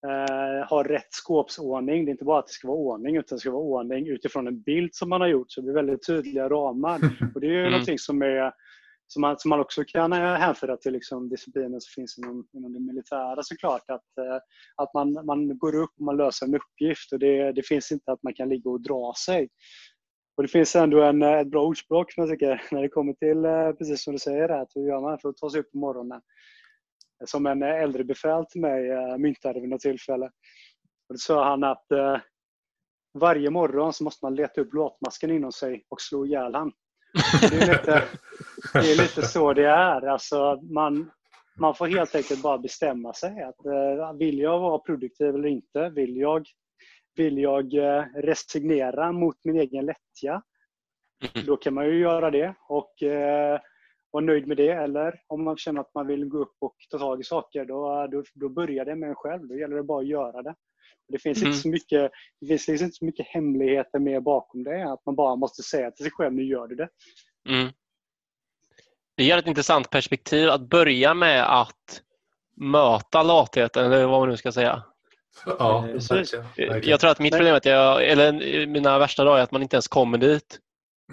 eh, har rätt skåpsordning. Det är inte bara att det ska vara ordning, utan det ska vara ordning utifrån en bild som man har gjort. Så det blir väldigt tydliga ramar. *laughs* Och det är ju mm. någonting som är som man, som man också kan eh, hänföra till liksom disciplinen som finns inom, inom det militära såklart. Att, eh, att man, man går upp och man löser en uppgift och det, det finns inte att man kan ligga och dra sig. Och det finns ändå en, eh, ett bra ordspråk som jag tycker *laughs* när det kommer till, precis som du säger, att hur gör man för att ta sig upp på morgonen? Som en äldre befäl till mig myntade vid något tillfälle. Och då sa han att varje morgon så måste man leta upp låtmasken inom sig och slå ihjäl han. Det är lite, det är lite så det är. Alltså man, man får helt enkelt bara bestämma sig. Att, eh, vill jag vara produktiv eller inte? Vill jag, vill jag eh, resignera mot min egen lättja? Mm. Då kan man ju göra det och eh, vara nöjd med det. Eller om man känner att man vill gå upp och ta tag i saker, då, då, då börjar det med en själv. Då gäller det bara att göra det. Det finns, mm. inte så mycket, det finns liksom inte så mycket hemligheter med bakom det. Att man bara måste säga till sig själv, nu gör du det. Mm. Det ger ett intressant perspektiv att börja med att möta latheten, eller vad man nu ska säga. Ja, verkligen. Jag tror att mitt problem är att jag, eller mina värsta dagar är att man inte ens kommer dit.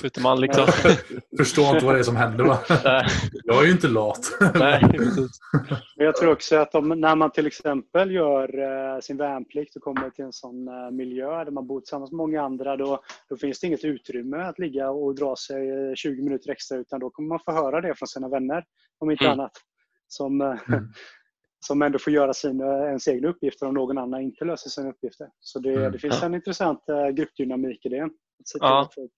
Uteman liksom. Förstår inte vad det är som händer va? Jag är ju inte lat. Nej. Men jag tror också att om, när man till exempel gör eh, sin värnplikt och kommer till en sån eh, miljö där man bor tillsammans med många andra, då, då finns det inget utrymme att ligga och dra sig eh, 20 minuter extra, utan då kommer man få höra det från sina vänner, om inte Mm. annat. Som, eh, Mm. *laughs* som ändå får göra sina, ens egna uppgifter om någon annan inte löser sina uppgifter. Så det, Mm. det finns en intressant eh, gruppdynamik i det. Att se till Ja. att folk-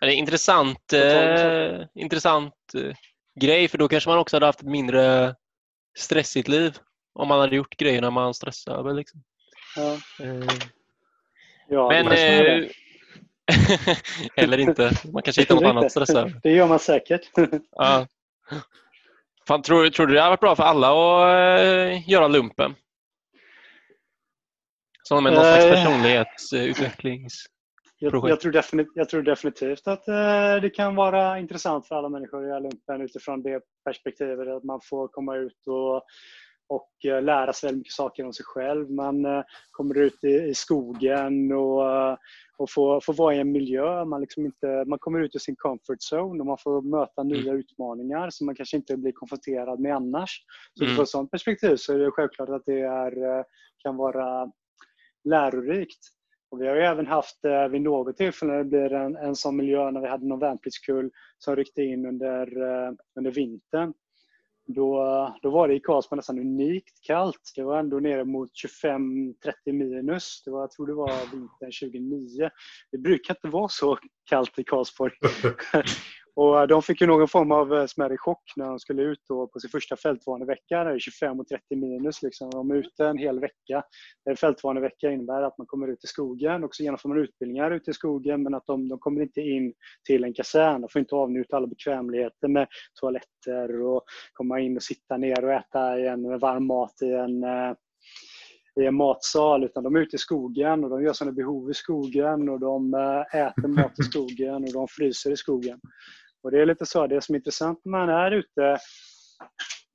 Ja, Det är intressant, eh, intressant eh, grej för då kanske man också hade haft ett mindre stressigt liv om man hade gjort grejerna man stressar över. Liksom. Ja, Eh, ja, Men... Eh, *laughs* eller inte. Man kanske hittar något annat stressa över. Det gör man säkert. *laughs* Ja. Fan, tror, tror du det hade varit bra för alla att eh, göra lumpen? Som med någon slags Eh. personlighetsutvecklings... Jag, jag, tror defini- jag tror definitivt att eh, det kan vara intressant för alla människor göra lumpen utifrån det perspektivet att man får komma ut och, och eh, lära sig väldigt mycket saker om sig själv. Man eh, kommer ut i, i skogen och, och får, får vara i en miljö. Man, liksom inte, man kommer ut ur sin comfort zone och man får möta nya utmaningar som man kanske inte blir konfronterad med annars. Så Mm. från ett sådant perspektiv så är det självklart att det är, kan vara lärorikt. Och vi har ju även haft eh, vid något tillfälle när det blir en, en sån miljö när vi hade någon värnpliktskull som ryckte in under, eh, under vintern. Då, då var det i Karlsborg nästan unikt kallt. Det var ändå nere mot 25-30 minus. Det var, jag tror det var vintern 2009. Det brukar inte vara så kallt i Karlsborg. *laughs* Och eh, de fick ju någon form av eh, smärre chock när de skulle ut då på sin första fältvanevecka. Det är 25 och 30 minus. Liksom. De är ute en hel vecka. Eh, en fältvanevecka innebär att man kommer ut i skogen och så genomför man utbildningar ute i skogen men att de, de kommer inte in till en kasern. De får inte avnjuta alla bekvämligheter med toaletter och komma in och sitta ner och äta en varm mat i en, i en matsal utan de är ute i skogen och de gör sina behov i skogen och de äter mat i skogen och de fryser i skogen. Och Det är lite så, det som är intressant när man är ute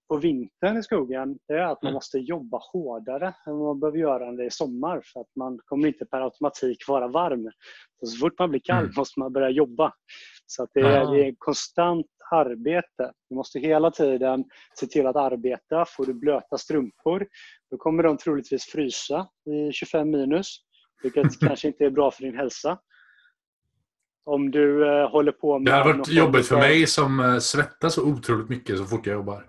på vintern i skogen det är att man Mm. måste jobba hårdare än vad man behöver göra när det är sommar för att man kommer inte per automatik vara varm. Så, så fort man blir kall Mm. måste man börja jobba. Så det, är, det är konstant arbete. Du måste hela tiden se till att arbeta. Får du blöta strumpor då kommer de troligtvis frysa i 25 minus vilket *laughs* kanske inte är bra för din hälsa. Om du eh, håller på med... Det någon varit jobbigt för mig som eh, svettas så otroligt mycket så fort jag jobbar.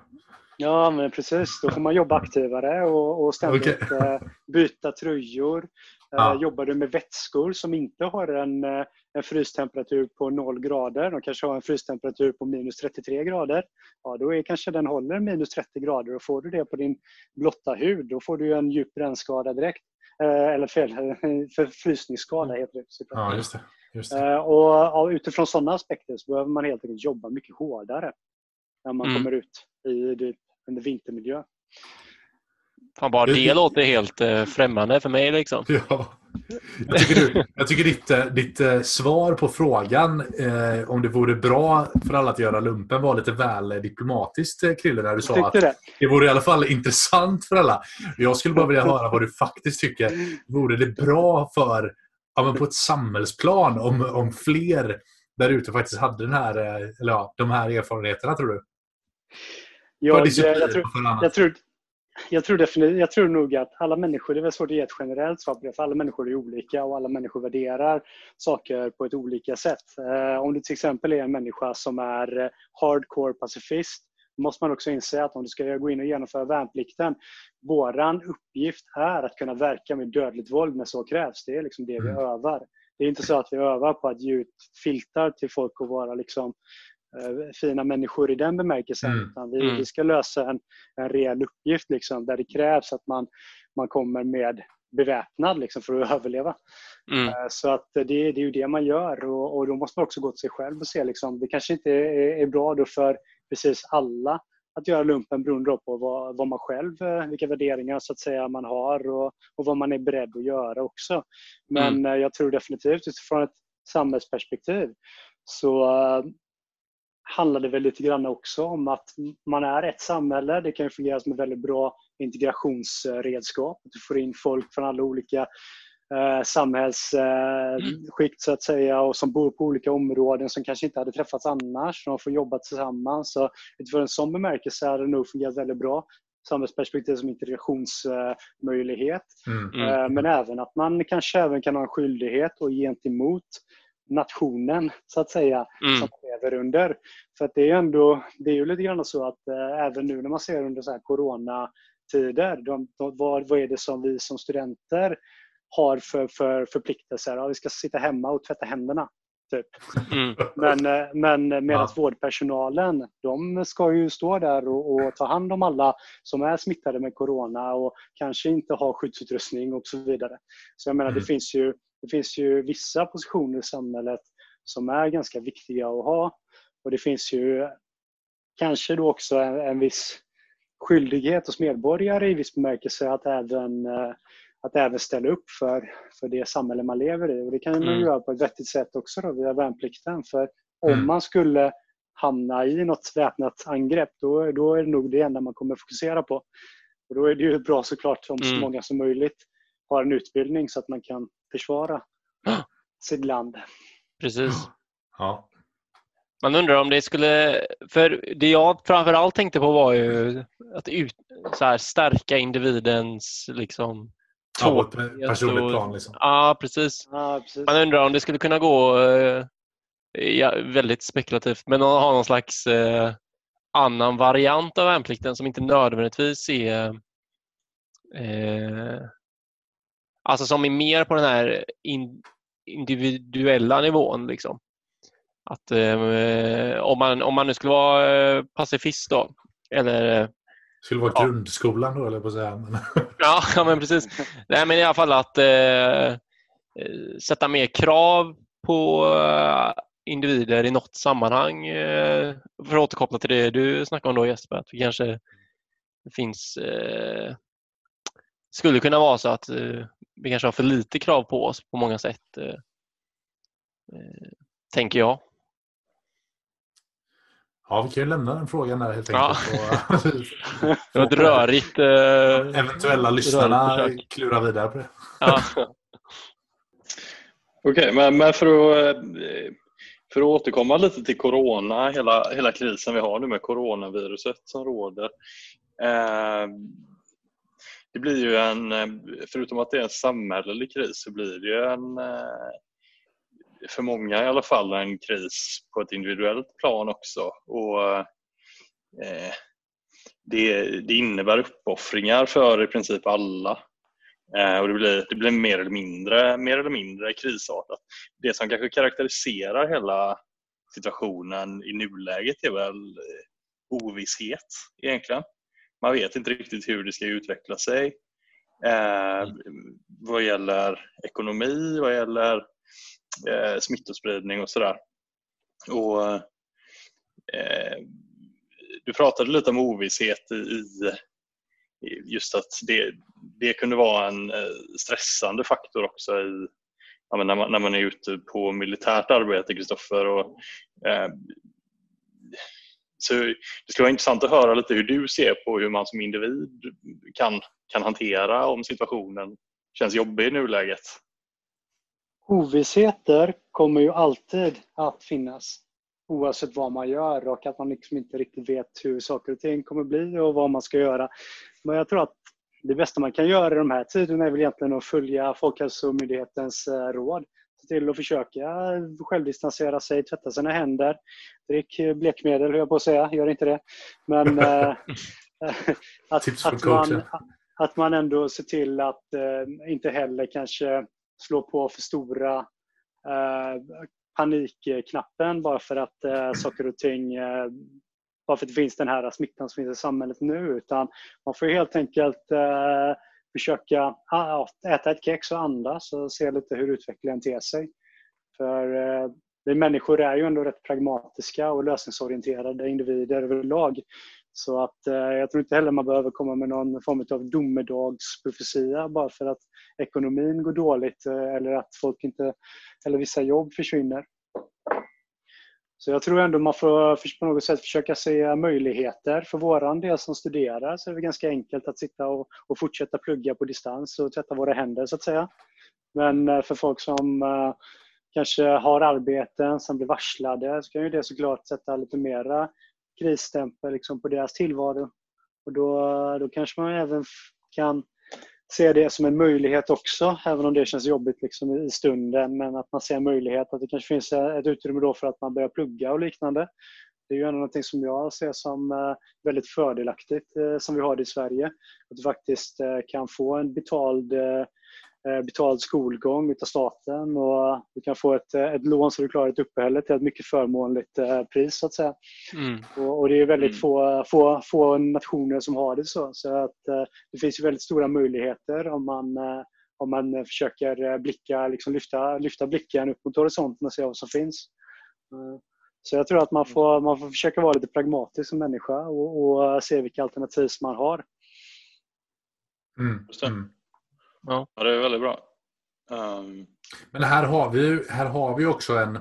Ja, men precis. Då får man jobba aktivare och, och ständigt Okej. eh, byta tröjor. Eh, Ja. Jobbar du med vätskor som inte har en, eh, en frystemperatur på 0 grader, de kanske har en frystemperatur på minus 33 grader, ja, då är kanske den håller minus 30 grader och får du det på din blotta hud, då får du en djup brännskada direkt. Eh, Eller fel, *laughs* förfrysningsskada heter det. Ja, just det. Just det. Eh, Och ja, utifrån sådana aspekter så behöver man helt enkelt jobba mycket hårdare när man Mm. kommer ut i det, en vintermiljö. Fan, bara det låter helt eh, främmande för mig. Liksom. Ja. Jag tycker, du, jag tycker ditt, eh, ditt svar på frågan eh, om det vore bra för alla att göra lumpen var lite väl diplomatiskt, Krille, när du sa att det? det vore i alla fall intressant för alla. Jag skulle bara vilja höra vad du faktiskt tycker. *laughs* Vore det bra för, ja, men på ett samhällsplan om, om fler där ute faktiskt hade den här, eh, eller ja, de här erfarenheterna, tror du? För Jag, tror, jag, tror, jag, tror definitivt, jag tror nog att alla människor, det är väl svårt att ge ett generellt svar på det, för alla människor är olika och alla människor värderar saker på ett olika sätt. Eh, om du till exempel är en människa som är eh, hardcore pacifist, måste man också inse att om du ska gå in och genomföra värnplikten, våran uppgift är att kunna verka med dödligt våld när så krävs. Det är liksom det vi Mm. övar. Det är inte så att vi övar på att ge ut filtar till folk och vara liksom eh, fina människor i den bemärkelsen. Mm. Utan vi, Mm. vi ska lösa en, en reell uppgift liksom, där det krävs att man, man kommer med beväpnad liksom, för att *laughs* överleva. Mm. Eh, Så att det, det är ju det man gör och, och då måste man också gå till sig själv och se liksom, det kanske inte är, är bra då för precis alla att göra lumpen beroende på vad, vad man själv, eh, vilka värderingar så att säga man har och, och vad man är beredd att göra också. Men eh, jag tror definitivt utifrån ett samhällsperspektiv så eh, handlar det väl lite grann också om att man är ett samhälle. Det kan ju fungera som ett väldigt bra integrationsredskap. Du får in folk från alla olika eh, samhällsskikt så att säga och som bor på olika områden som kanske inte hade träffats annars. De får jobba tillsammans. Så utifrån en sån bemärkelse har det nog fungerat väldigt bra samhällsperspektiv som integrationsmöjlighet. Mm. Mm. Men även att man kanske även kan ha en skyldighet och gentemot nationen så att säga Mm. som man lever under. För att det är ändå, det är ju lite grann så att eh, även nu när man ser under så här coronatider, de, de, vad, vad är det som vi som studenter har för, för förpliktelser? Ja, vi ska sitta hemma och tvätta händerna. Typ. Mm. Men, eh, men medan Ja. vårdpersonalen, de ska ju stå där och, och ta hand om alla som är smittade med corona och kanske inte har skyddsutrustning och så vidare. Så jag menar, Mm. det, finns ju, det finns ju vissa positioner i samhället som är ganska viktiga att ha. Och det finns ju kanske då också en, en viss skyldighet hos medborgare i viss bemärkelse att även, eh, att även ställa upp för, för det samhälle man lever i. Och det kan man Mm. ju göra på ett vettigt sätt också då, via värnplikten. För om Mm. man skulle hamna i något väpnat angrepp, då, då är det nog det enda man kommer fokusera på. Och då är det ju bra såklart om så Mm. många som möjligt har en utbildning så att man kan försvara *gasps* sitt land. Precis. *gasps* Ja. Man undrar om det skulle... För det jag framförallt tänkte på var ju att ut, så här, stärka individens liksom, Ja, ett tålighet personligt plan. Liksom. Ja, precis. Ja, precis. Man undrar om det skulle kunna gå, eh, ja, väldigt spekulativt, men att ha någon slags eh, annan variant av värnplikten som inte nödvändigtvis är eh, Alltså som är mer på den här in, individuella nivån. Liksom. Att eh, om, man, om man nu skulle vara eh, pacifist då, eller Skulle vara Ja. grundskolan då, eller på att säga. Men, *laughs* Ja, ja men precis. Nej, men i alla fall att eh, eh, sätta mer krav på eh, individer i något sammanhang. Eh, för att återkoppla till det du snackade om då Jesper, att vi kanske finns eh, skulle kunna vara så att eh, vi kanske har för lite krav på oss på många sätt. Eh, tänker jag. Ja, vi kan ju lämna den frågan där helt Ja. enkelt. Och, *laughs* *laughs* Det var ett rörigt... Eh, Eventuella lyssnarna klurar vidare på det. Ja, *laughs* Okej, men, men för, att, eh, för att återkomma lite till corona, hela, hela krisen vi har nu med coronaviruset som råder. Eh, det blir ju en, eh, förutom att det är en samhällelig kris, så blir det ju en, eh, för många i alla fall, en kris på ett individuellt plan också. Och eh, det, det innebär uppoffringar för i princip alla. Eh, och det blir, det blir mer, eller mindre, mer eller mindre krisartat. Det som kanske karaktäriserar hela situationen i nuläget är väl eh, ovisshet egentligen. Man vet inte riktigt hur det ska utveckla sig. Eh, vad gäller ekonomi, vad gäller eh, smittospridning och sådär. Och, eh, du pratade lite om ovisshet i, i just att det, det kunde vara en eh, stressande faktor också i, ja, men när, man, när man är ute på militärt arbete, Kristoffer. Eh, så det skulle vara intressant att höra lite hur du ser på hur man som individ kan, kan hantera om situationen känns jobbig i nuläget. Ovissheter kommer ju alltid att finnas oavsett vad man gör och att man liksom inte riktigt vet hur saker och ting kommer bli och vad man ska göra. Men jag tror att det bästa man kan göra i de här tiderna är väl egentligen att följa Folkhälsomyndighetens eh, råd. Se till att försöka självdistansera sig, tvätta sina händer. Drick blekmedel, höll jag på att säga. Gör inte det. Men *laughs* eh, *laughs* att, att, man, att man ändå ser till att eh, inte heller kanske slå på för stora eh, panikknappen bara för att eh, saker och ting eh, bara för att det finns den här smittan som finns i samhället nu. Utan man får helt enkelt eh, försöka ah, äta ett kex och andas och se lite hur utvecklingen ter sig. För eh, vi människor är ju ändå rätt pragmatiska och lösningsorienterade individer överlag. Så att eh, jag tror inte heller man behöver komma med någon form av domedagsprofetia bara för att ekonomin går dåligt eh, eller att folk inte, eller vissa jobb försvinner. Så jag tror ändå man får på något sätt försöka se möjligheter. För våran del som studerar så är det ganska enkelt att sitta och, och fortsätta plugga på distans och tvätta våra händer så att säga. Men eh, för folk som eh, kanske har arbeten som blir varslade så kan ju det såklart sätta lite mera krisstämpel liksom, på deras tillvaro. Och då, då kanske man även kan se det som en möjlighet också, även om det känns jobbigt liksom i stunden. Men att man ser en möjlighet, att det kanske finns ett utrymme då för att man börjar plugga och liknande. Det är ju ändå någonting som jag ser som eh, väldigt fördelaktigt eh, som vi har det i Sverige. Att du faktiskt eh, kan få en betald betald skolgång av staten och du kan få ett, eh, ett lån så du klarar ett uppehälle till ett mycket förmånligt eh, pris. så att säga. Mm. Och, och, Det är väldigt mm. få, få, få nationer som har det så. så att, det finns ju väldigt stora möjligheter om man, om man försöker blicka, liksom lyfta, lyfta blicken upp mot horisonten och se vad som finns. Så jag tror att man får, man får försöka vara lite pragmatisk som människa och, och se vilka alternativ som man har. Mm. Ja. det är väldigt bra. Um... Men här har vi, här har vi också en...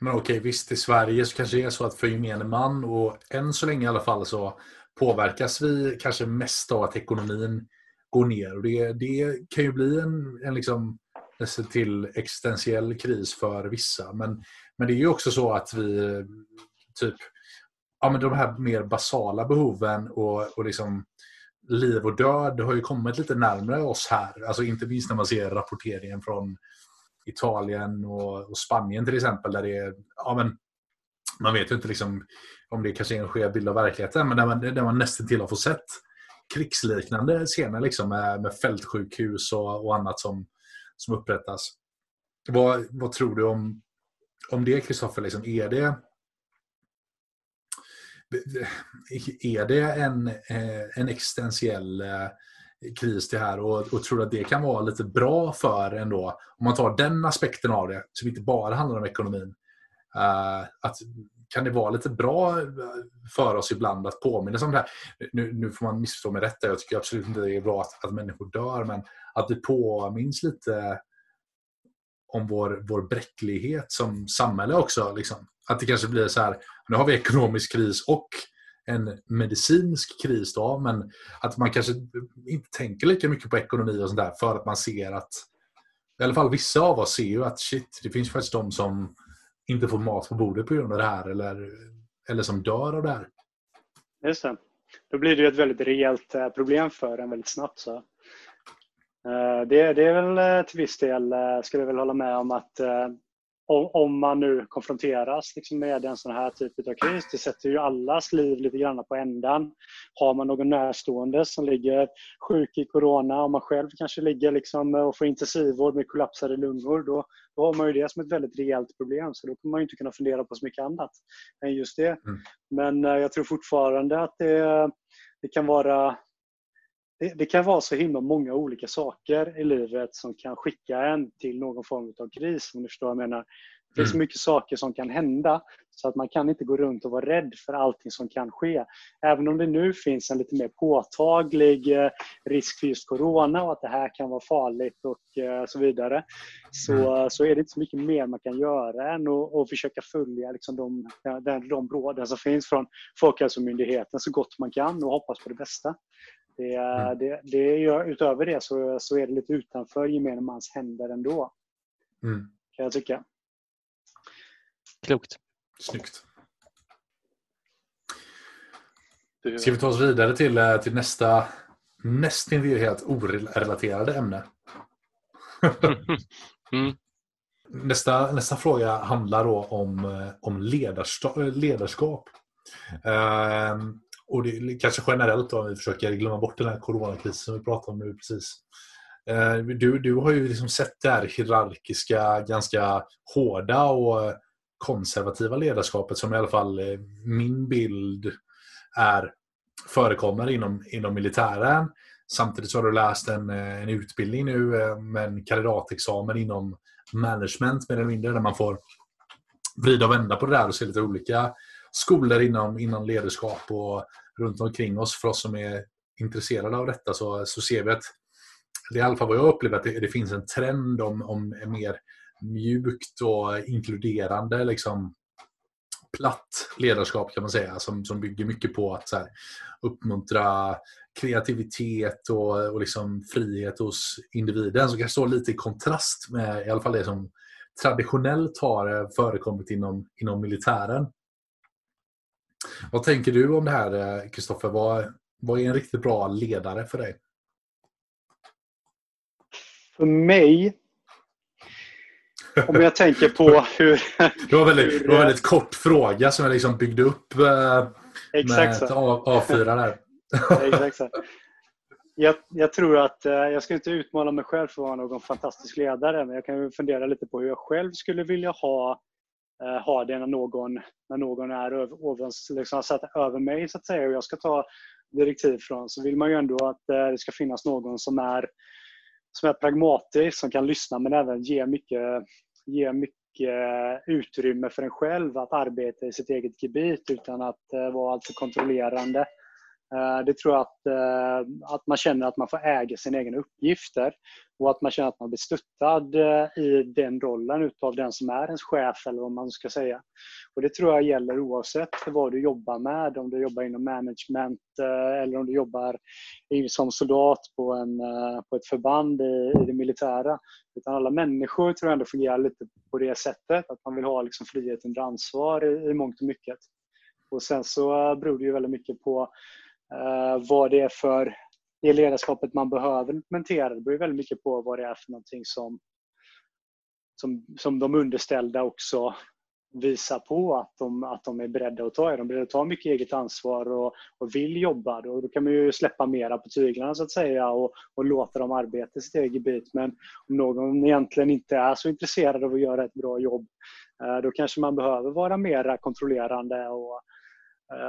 Men okej, visst i Sverige så kanske det är så att för gemene man och än så länge i alla fall så påverkas vi kanske mest av att ekonomin går ner. Och det, det kan ju bli en, en liksom, nästan till existentiell kris för vissa. Men, men det är ju också så att vi typ ja, men de här mer basala behoven och, och liksom liv och död har ju kommit lite närmare oss här. Alltså inte minst när man ser rapporteringen från Italien och, och Spanien till exempel. Där det är, ja, men, man vet ju inte liksom, om det kanske är en skev bild av verkligheten, men där man, där man nästan till har fått sett krigsliknande scener liksom, med, med fältsjukhus och, och annat som, som upprättas. Vad, vad tror du om, om det, Kristoffer? Liksom, är det är det en, eh, en existentiell eh, kris det här och, och tror att det kan vara lite bra för ändå, om man tar den aspekten av det, som inte bara handlar om ekonomin. Uh, att kan det vara lite bra för oss ibland att påminna om det här? Nu, nu får man missförstå mig rätt, jag tycker absolut inte det är bra att, att människor dör, men att vi påminns lite om vår, vår bräcklighet som samhälle också. Liksom. Att det kanske blir så här, nu har vi ekonomisk kris och en medicinsk kris då, men att man kanske inte tänker lika mycket på ekonomi och sånt där för att man ser att i alla fall vissa av oss ser ju att shit, det finns faktiskt de som inte får mat på bordet på grund av det här eller, eller som dör av det här. Just det. Då blir det ju ett väldigt rejält eh, problem för en väldigt snabbt. Så. Eh, det, det är väl eh, till viss del, skulle jag väl hålla med om, att om, man nu konfronteras liksom med en sån här typ av kris. Det sätter ju allas liv lite grann på ändan. Har man någon närstående som ligger sjuk i corona och man själv kanske ligger liksom och får intensivvård med kollapsade lungor, då, då har man ju det som ett väldigt rejält problem. Så då kommer man inte kunna fundera på så mycket annat än just det. Mm. Men eh, jag tror fortfarande att det, det kan vara det, det, kan vara så himla många olika saker i livet som kan skicka en till någon form av kris. Om du förstår vad jag menar. Det finns så mm. mycket saker som kan hända så att man kan inte gå runt och vara rädd för allting som kan ske. Även om det nu finns en lite mer påtaglig eh, risk för just Corona och att det här kan vara farligt och eh, så vidare. Så, mm. så är det inte så mycket mer man kan göra än att, att försöka följa liksom de, de, de råden som finns från Folkhälsomyndigheten så gott man kan och hoppas på det bästa. Det, mm. det, det gör, utöver det så, så är det lite utanför gemene mans händer ändå. Mm. Kan jag tycka. Klokt. Snyggt. Ska vi ta oss vidare till, eh, till nästa nästintill helt orelaterade ämne? *laughs* mm. nästa, nästa fråga handlar då om, eh, om ledarskap. Uh, och det är kanske generellt då, om vi försöker glömma bort den här coronakrisen som vi pratar om nu precis. Eh, du, du har ju liksom sett det här hierarkiska, ganska hårda och eh, konservativa ledarskapet som i alla fall eh, min bild är förekommer inom, inom militären. Samtidigt så har du läst en, en utbildning nu med en kandidatexamen inom management mer eller mindre där man får vrida och vända på det där och se lite olika skolor inom, inom ledarskap och runt omkring oss. För oss som är intresserade av detta så, så ser vi att det är i alla fall vad jag upplever att det, det finns en trend om, om mer mjukt och inkluderande liksom, platt ledarskap kan man säga som, som bygger mycket på att så här, uppmuntra kreativitet och, och liksom frihet hos individen som kanske står lite i kontrast med i alla fall det som traditionellt har förekommit inom, inom militären. Vad tänker du om det här Kristoffer? Vad, vad är en riktigt bra ledare för dig? För mig om jag tänker på *laughs* hur... Det var, väldigt, det var en väldigt kort fråga som jag liksom byggde upp eh, Exakt med ett A4 där. *laughs* Exakt så. Jag, jag, tror att, eh, jag ska inte utmana mig själv för att vara någon fantastisk ledare, men jag kan fundera lite på hur jag själv skulle vilja ha, eh, Eh, ha det när någon, när någon är ovens, liksom, satt över mig så att säga och jag ska ta direktiv från. Så vill man ju ändå att eh, det ska finnas någon som är som är pragmatisk, som kan lyssna men även ge mycket, ge mycket utrymme för en själv att arbeta i sitt eget gebit utan att eh, vara alltför kontrollerande. Eh, det tror jag att, att man känner att man får äga sina egna uppgifter och att man känner att man blir stöttad eh, i den rollen utav den som är ens chef eller vad man ska säga. Och Det tror jag gäller oavsett vad du jobbar med, om du jobbar inom management eh, eller om du jobbar som soldat på, en, eh, på ett förband i, i det militära. Utan alla människor tror jag ändå fungerar lite på det sättet, att man vill ha liksom frihet under ansvar i, i mångt och mycket. Och Sen så beror det ju väldigt mycket på Uh, vad det är för det ledarskapet man behöver implementera. Det beror väldigt mycket på vad det är för någonting som, som, som de underställda också visar på att de, att de är beredda att ta. Är de beredda att ta mycket eget ansvar och, och vill jobba, då, då kan man ju släppa mera på tyglarna så att säga och, och låta dem arbeta i sitt eget bit. Men om någon egentligen inte är så intresserad av att göra ett bra jobb, eh, då kanske man behöver vara mera kontrollerande och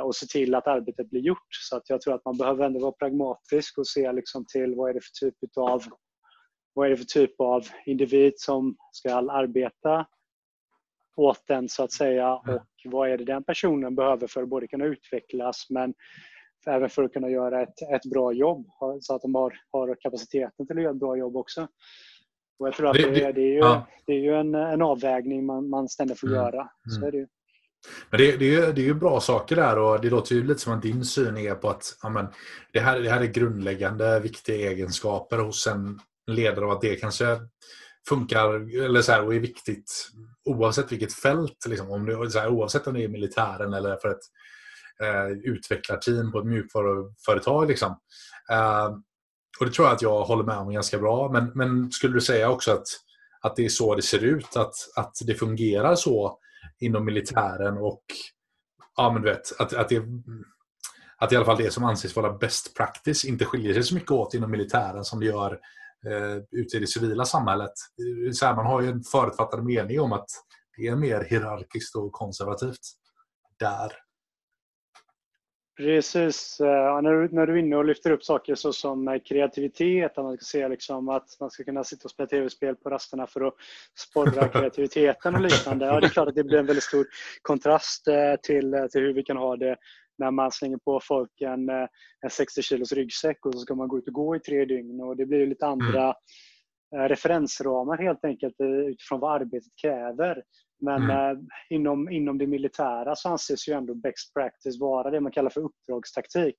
och se till att arbetet blir gjort. Så att jag tror att man behöver ändå vara pragmatisk och se liksom till vad är det för typ av vad är det för typ av individ som ska arbeta åt den så att säga mm. och vad är det den personen behöver för att både kunna utvecklas men även för att kunna göra ett, ett bra jobb så att de har, har kapaciteten till att göra ett bra jobb också. Och jag tror att det, det, det är ju, ja. det är ju en, en avvägning man, man ständigt får mm. göra. Så mm. är det ju. Men det, det, är, det är ju bra saker där och det låter ju lite som att din syn är på att amen, det, här, det här är grundläggande viktiga egenskaper hos en ledare och att det kanske funkar eller så här, och är viktigt oavsett vilket fält. Liksom, om det, så här, oavsett om det är militären eller för ett eh, utvecklarteam på ett mjukvaruföretag. Liksom. Eh, och det tror jag att jag håller med om ganska bra. Men, men skulle du säga också att, att det är så det ser ut? Att, att det fungerar så inom militären och ja, men du vet, att, att, det, att i alla fall det som anses vara best practice inte skiljer sig så mycket åt inom militären som det gör eh, ute i det civila samhället. Så här, man har ju en förutfattad mening om att det är mer hierarkiskt och konservativt där. Precis. Uh, när, du, när du är inne och lyfter upp saker så som eh, kreativitet, att man ska se liksom att man ska kunna sitta och spela tv-spel på rasterna för att sporra *laughs* kreativiteten och liknande. Ja, det är klart att det blir en väldigt stor kontrast uh, till, till hur vi kan ha det när man slänger på folk en, en 60 kilos ryggsäck och så ska man gå ut och gå i tre dygn. Och det blir lite andra mm. referensramar helt enkelt utifrån vad arbetet kräver. Men mm. eh, inom, inom det militära så anses ju ändå best practice vara det man kallar för uppdragstaktik.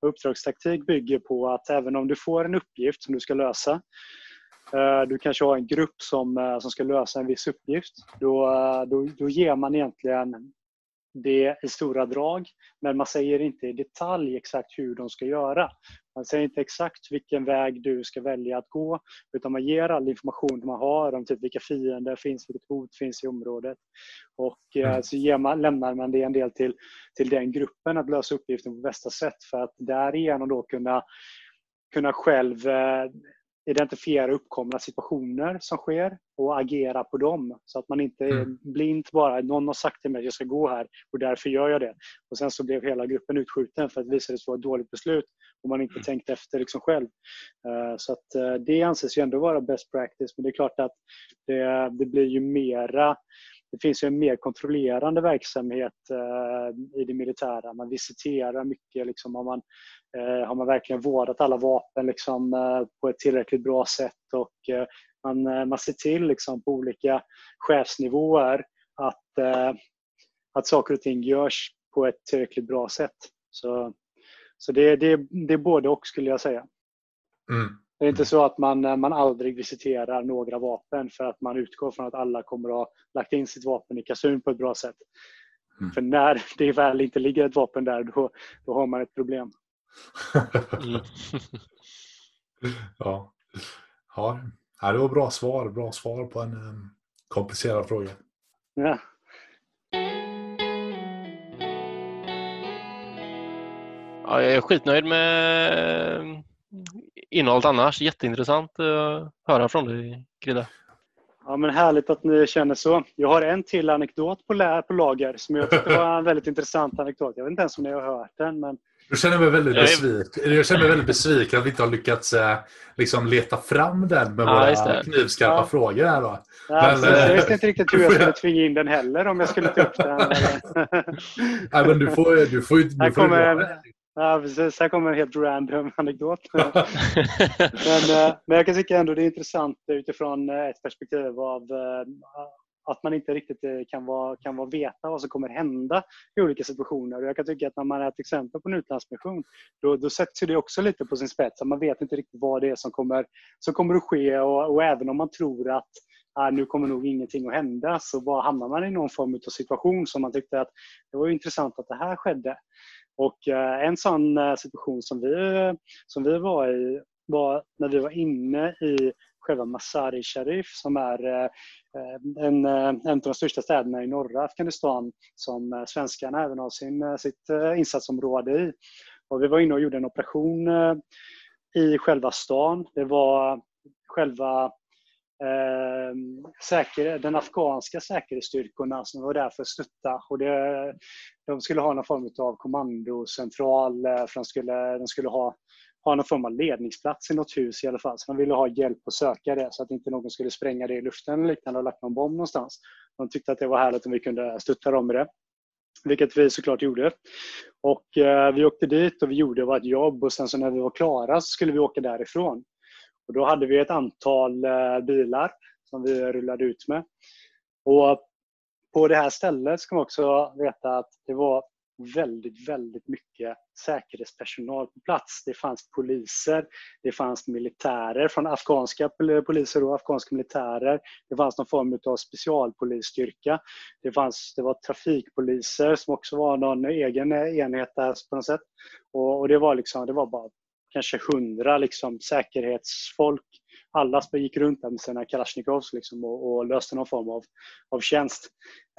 Och uppdragstaktik bygger på att även om du får en uppgift som du ska lösa eh, du kanske har en grupp som, eh, som ska lösa en viss uppgift. Då, eh, då, då ger man egentligen det i stora drag, men man säger inte i detalj exakt hur de ska göra. Man säger inte exakt vilken väg du ska välja att gå, utan man ger all information man har om typ vilka fiender finns, vilket hot finns i området. Och eh, mm. så man, lämnar man det en del till, till den gruppen att lösa uppgiften på bästa sätt för att därigenom då kunna kunna själv eh, identifiera uppkomna situationer som sker och agera på dem. Så att man inte är mm. blint bara, någon har sagt till mig att jag ska gå här och därför gör jag det. Och Sen så blev hela gruppen utskjuten för att det visade sig vara ett dåligt beslut och man inte mm. tänkt efter liksom själv. Eh, så att eh, det anses ju ändå vara best practice men det är klart att det, det blir ju mera det finns ju en mer kontrollerande verksamhet eh, i det militära. Man visiterar mycket. Liksom, har, man, eh, har man verkligen vårdat alla vapen liksom, eh, på ett tillräckligt bra sätt och eh, man, eh, man ser till liksom, på olika chefsnivåer att, eh, att saker och ting görs på ett tillräckligt bra sätt. Så, så det, det, det är både och skulle jag säga. Mm. Det är inte så att man, man aldrig visiterar några vapen för att man utgår från att alla kommer att ha lagt in sitt vapen i kasun på ett bra sätt. Mm. För när *laughs* det väl inte ligger ett vapen där, då, då har man ett problem. Mm. *laughs* ja. Ja. ja, det var bra svar. Bra svar på en um, komplicerad fråga. Ja. Ja, jag är skitnöjd med innehållet annars. Jätteintressant att höra från dig, Krille. Ja, men härligt att ni känner så. Jag har en till anekdot på, lä- på lager som jag tyckte var en väldigt intressant anekdot. Jag vet inte ens om ni har hört den. Men... Jag känner mig väldigt besviken. Jag känner mig väldigt besviken att vi inte har lyckats eh, liksom leta fram den med Ja, våra det. knivskarpa Ja. frågor. Här, då. Ja, Men, precis. jag eh, visste inte riktigt hur jag *laughs* skulle tvinga in den heller om jag skulle ta upp den. Nej, men du får, du får, ju- Här du får kommer. Ja, precis. Här kommer en helt random *laughs* anekdot. *laughs* Men, eh, men jag kan tycka ändå det är intressant utifrån eh, ett perspektiv av eh, att man inte riktigt kan vara, kan vara veta vad som kommer hända i olika situationer. Och jag kan tycka att när man är ett exempel på en utlandsmission, då, då sätts det också lite på sin spets. Man vet inte riktigt vad det är som kommer, som kommer att ske och, och även om man tror att ah, nu kommer nog ingenting att hända så bara hamnar man i någon form av situation som man tyckte att det var intressant att det här skedde. Och eh, en sån eh, situation som vi, som vi var i var när vi var inne i själva Masari Sharif som är eh, en, en av de största städerna i norra Afghanistan som svenskarna även har sin, sitt insatsområde i. Och vi var inne och gjorde en operation i själva stan. Det var själva eh, säker, den afghanska säkerhetsstyrkorna som var där för att stötta. Och det, de skulle ha någon form av kommandocentral, eh, för de skulle, de skulle ha, ha någon form av ledningsplats i något hus i alla fall. Så de ville ha hjälp att söka det så att inte någon skulle spränga det i luften eller liknande och lagt någon bomb någonstans. De tyckte att det var härligt om vi kunde stötta dem med det. Vilket vi såklart gjorde. Och eh, vi åkte dit och vi gjorde vårt jobb och sen så när vi var klara så skulle vi åka därifrån. Och då hade vi ett antal eh, bilar som vi rullade ut med. Och på det här stället ska man också veta att det var väldigt, väldigt mycket säkerhetspersonal på plats. Det fanns poliser, det fanns militärer från afghanska poliser och afghanska militärer. Det fanns någon form av specialpolisstyrka. Det, fanns, det var trafikpoliser som också var någon egen enhet där på något sätt. Och, och det, var liksom, det var bara kanske hundra liksom, säkerhetsfolk. Alla gick runt där med sina kalasjnikovs liksom, och, och löste någon form av, av tjänst.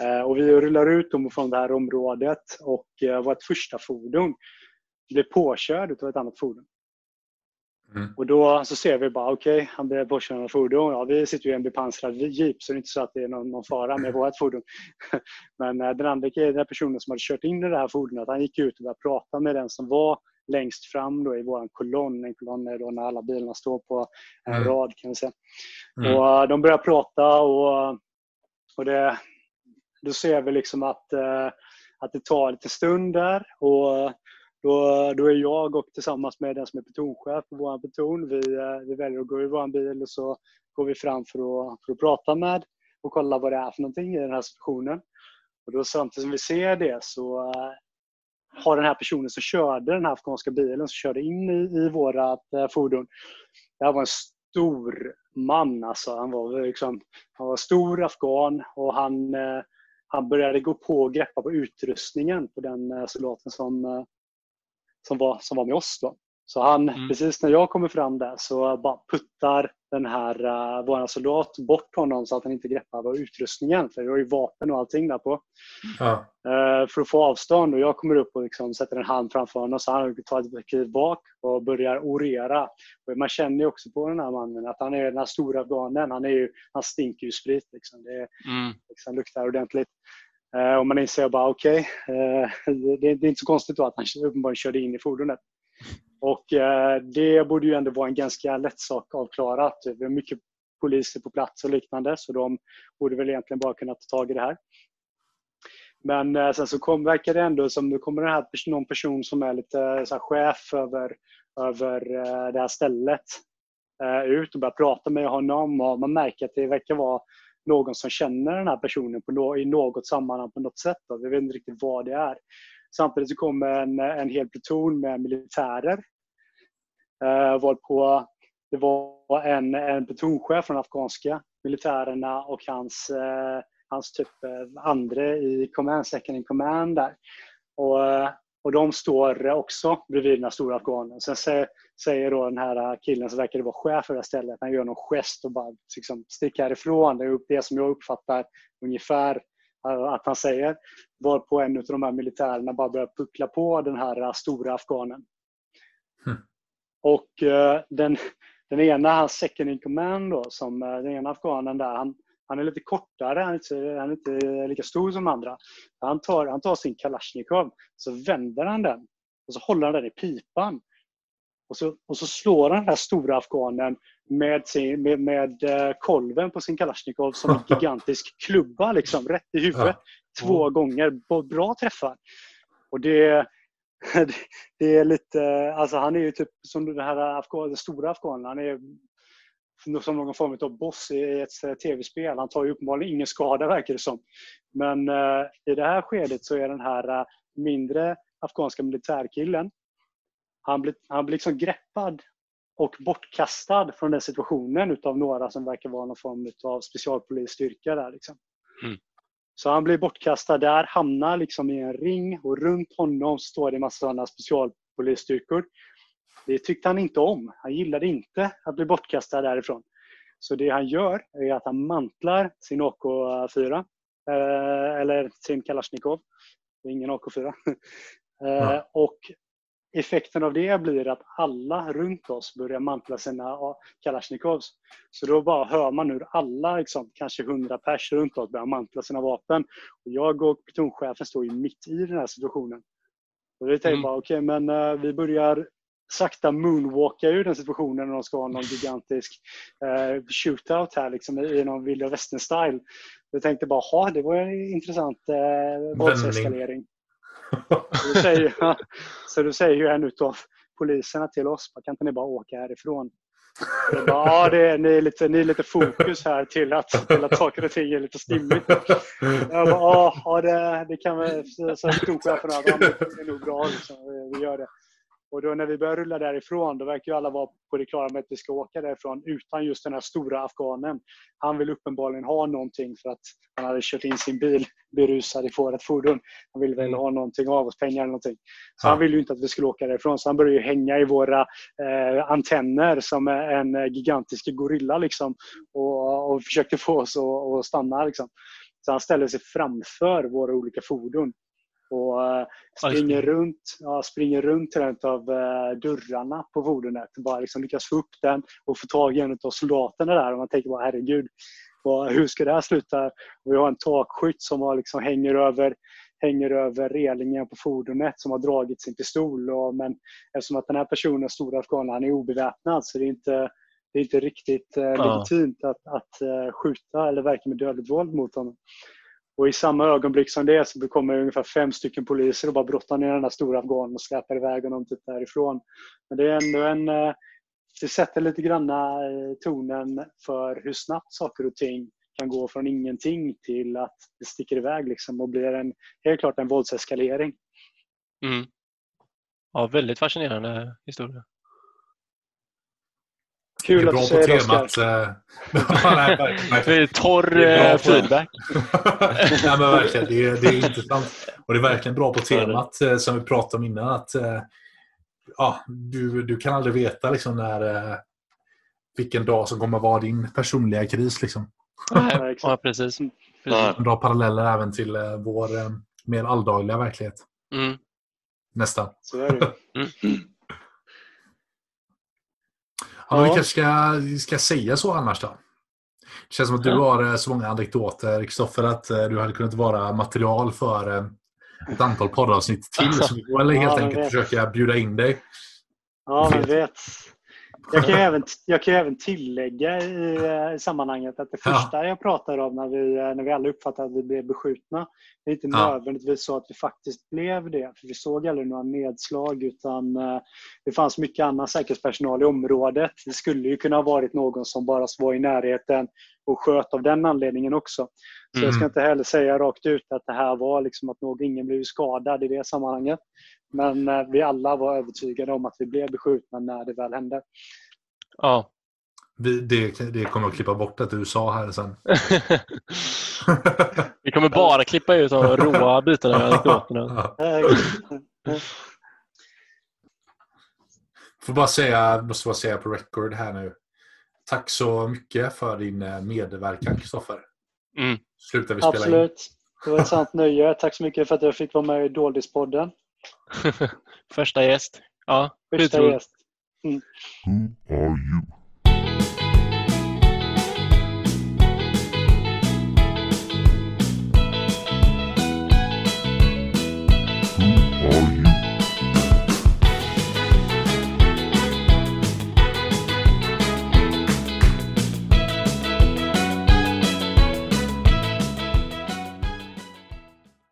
Eh, och vi rullar ut dem från det här området och eh, vårt första fordon blev påkörd av ett annat fordon. Mm. Och då så ser vi bara, okej, okay, han blev påkörd av fordon. Ja, vi sitter ju i en bepansrad jeep så det är inte så att det är någon, någon fara med vårt fordon. *laughs* Men eh, den andra den personen som hade kört in i det här fordonet, han gick ut och började prata med den som var längst fram då i vår kolonn. En kolonn är då när alla bilarna står på en Mm. rad kan vi säga. Mm. Och eh, de börjar prata och, och det, då ser vi liksom att, eh, att det tar lite stund där. Och då, då är jag och tillsammans med den som är plutonchef på vår pluton, vi, eh, vi väljer att gå i vår bil och så går vi fram för att, för att prata med och kolla vad det är för någonting i den här situationen. Och då samtidigt som vi ser det så eh, har den här personen som körde den här afghanska bilen, som körde in i, i vårat eh, fordon, det här var en stor man. Alltså. Han, var eh, liksom, han var stor afghan och han, eh, han började gå på och greppa på utrustningen på den eh, soldaten som, eh, som, var, som var med oss. Då. Så han, Mm. precis när jag kommer fram där så bara puttar den här uh, vår soldat bort honom så att han inte greppar på utrustningen. För det var ju vapen och allting där på. Ja. Eh, för att få avstånd och jag kommer upp och liksom sätter en hand framför honom så han tar ett kliv bak och börjar orera. Och man känner ju också på den här mannen att han är den här stora afghanen. Han, är ju, han stinker ju sprit. Liksom. Det Mm. liksom, luktar ordentligt. Eh, och man inser bara okej, eh, *laughs* det, det är inte så konstigt då att han uppenbarligen körde in i fordonet. Och eh, det borde ju ändå vara en ganska lätt sak avklarat. Vi har mycket poliser på plats och liknande så de borde väl egentligen bara kunna ta tag i det här. Men eh, sen så kom, verkar det ändå som det kommer det här, någon person som är lite eh, så här, chef över, över eh, det här stället eh, ut och börjar prata med honom och man märker att det verkar vara någon som känner den här personen på no, i något sammanhang på något sätt. Då. Vi vet inte riktigt vad det är. Samtidigt så kommer en, en hel pluton med militärer. Eh, varpå det var en, en plutonchef från afghanska militärerna och hans, eh, hans typ eh, andre i command, second in command där. Och, eh, och de står också bredvid den här stora afghanen. Sen säger, säger då den här killen som verkar vara chef för det här stället, han gör någon gest och bara liksom sticker härifrån. Det är det som jag uppfattar ungefär att han säger. Varpå en av de här militärerna bara börjar puckla på den här stora afghanen. Mm. Och den, den ena, hans second in command då, som den ena afghanen där, han, han är lite kortare, han är inte, han är inte lika stor som andra. Han tar, han tar sin Kalashnikov, så vänder han den och så håller han den i pipan. Och så, och så slår han den här stora afghanen med, sin, med, med uh, kolven på sin Kalashnikov som en *laughs* gigantisk klubba, liksom, rätt i huvudet. Ja. Två mm. gånger. Bra träffar. Och det, *laughs* det är lite, alltså han är ju typ som den här afghan, den stora afghanen. Han är som någon form av boss i ett eh, tv-spel. Han tar ju uppenbarligen ingen skada verkar det som. Men uh, i det här skedet så är den här uh, mindre afghanska militärkillen, han blir, han blir liksom greppad och bortkastad från den situationen utav några som verkar vara någon form av specialpolisstyrka där. Liksom. Mm. Så han blir bortkastad där, hamnar liksom i en ring och runt honom står det en massa sådana specialpolisstyrkor. Det tyckte han inte om. Han gillade inte att bli bortkastad därifrån. Så det han gör är att han mantlar sin AK4, eh, eller sin Kalashnikov. Det är ingen AK4. Mm. *laughs* Och effekten av det blir att alla runt oss börjar mantla sina Kalashnikovs. Så då bara hör man hur alla, liksom, kanske 100 pers runt oss, börjar mantla sina vapen. Och jag och plutonchefen står ju mitt i den här situationen. Och vi tänkte mm. bara, okej, okay, men uh, vi börjar sakta moonwalka ur den situationen när de ska ha någon gigantisk uh, shootout här liksom, i någon vilda västern-style. Vi tänkte bara, ha det var en intressant uh, våldseskalering. Så då säger, *laughs* så då säger ju en utav poliserna till oss, kan inte ni bara åka härifrån? Bara, ja, det är, ni, är lite, ni är lite fokus här till att, till att saker och ting är lite stimmigt. Jag bara, ja, det, det kan vi, så storchefen att det är nog bra, liksom. vi gör det. Och då när vi börjar rulla därifrån, då verkar ju alla vara på det klara med att vi ska åka därifrån utan just den här stora afghanen. Han vill uppenbarligen ha någonting för att han hade kört in sin bil berusad i ett fordon. Han vill väl mm. ha någonting av oss, pengar eller någonting. Så ja. han ville ju inte att vi skulle åka därifrån. Så han började hänga i våra eh, antenner som en gigantisk gorilla liksom. Och, och försökte få oss att stanna liksom. Så han ställde sig framför våra olika fordon och uh, springer, runt, ja, springer runt en av uh, dörrarna på fordonet. Bara liksom lyckas få upp den och få tag i en av soldaterna där. Och man tänker bara herregud, vad, hur ska det här sluta? Och vi har en takskytt som har liksom hänger över hänger över relingen på fordonet som har dragit sin pistol. Och, men eftersom att den här personen, stora afghanen, han är obeväpnad så det är inte, det är inte riktigt eh, ja. legitimt att, att uh, skjuta eller verka med dödligt våld mot honom. Och i samma ögonblick som det så kommer ungefär fem stycken poliser och bara brottar ner den där stora afghanen och släpar iväg honom typ därifrån. Men det är ändå en... Eh, det sätter lite granna eh, tonen för hur snabbt saker och ting kan gå från ingenting till att det sticker iväg liksom och blir en, helt klart en våldseskalering. Mm. Ja, väldigt fascinerande historia. Kul att du säger det, temat. *laughs* det är torr är feedback. *laughs* Nej, men verkligen, det, är, det är intressant. Och det är verkligen bra på temat eh, som vi pratade om innan. Att, eh, ja, du, du kan aldrig veta liksom, när, eh, vilken dag som kommer vara din personliga kris. Liksom. ja, precis. precis. Bra paralleller även till vår mer alldagliga verklighet. Mm. Nästan. Så är det. Mm. Ja, Vi kanske ska, ska säga så annars då. Det känns som att du har eh, så många anekdoter, Kristoffer, att eh, du hade kunnat vara material för eh, ett antal poddavsnitt till. *laughs* Så vi får helt ja, enkelt försöka bjuda in dig. Ja, jag vet. Jag kan, även, jag kan även tillägga i, i sammanhanget att det första ja. jag pratar om när vi, när vi alla uppfattar att vi blev beskjutna, det är inte ja. nödvändigtvis så att vi faktiskt blev det. För vi såg aldrig några nedslag utan det fanns mycket annan säkerhetspersonal i området. Det skulle ju kunna ha varit någon som bara var i närheten, och sköt av den anledningen också. Så jag ska Mm. inte heller säga rakt ut att det här var liksom att någon, ingen blev skadad i det sammanhanget. Men eh, vi alla var övertygade om att vi blev beskjutna när det väl hände. Ja. Vi, det, det kommer att klippa bort det du sa här sen. *laughs* Vi kommer bara klippa ut de råa bitarna i anekdoterna. Får bara säga, måste bara säga på record här nu. Tack så mycket för din eh, medverkan Kristoffer. Mm. Slutar vi spela in. Absolut. Det var ett sant nöje. Tack så mycket för att jag fick vara med i Doldispodden. *laughs* Första gäst. Ja, Första gäst. Who are you?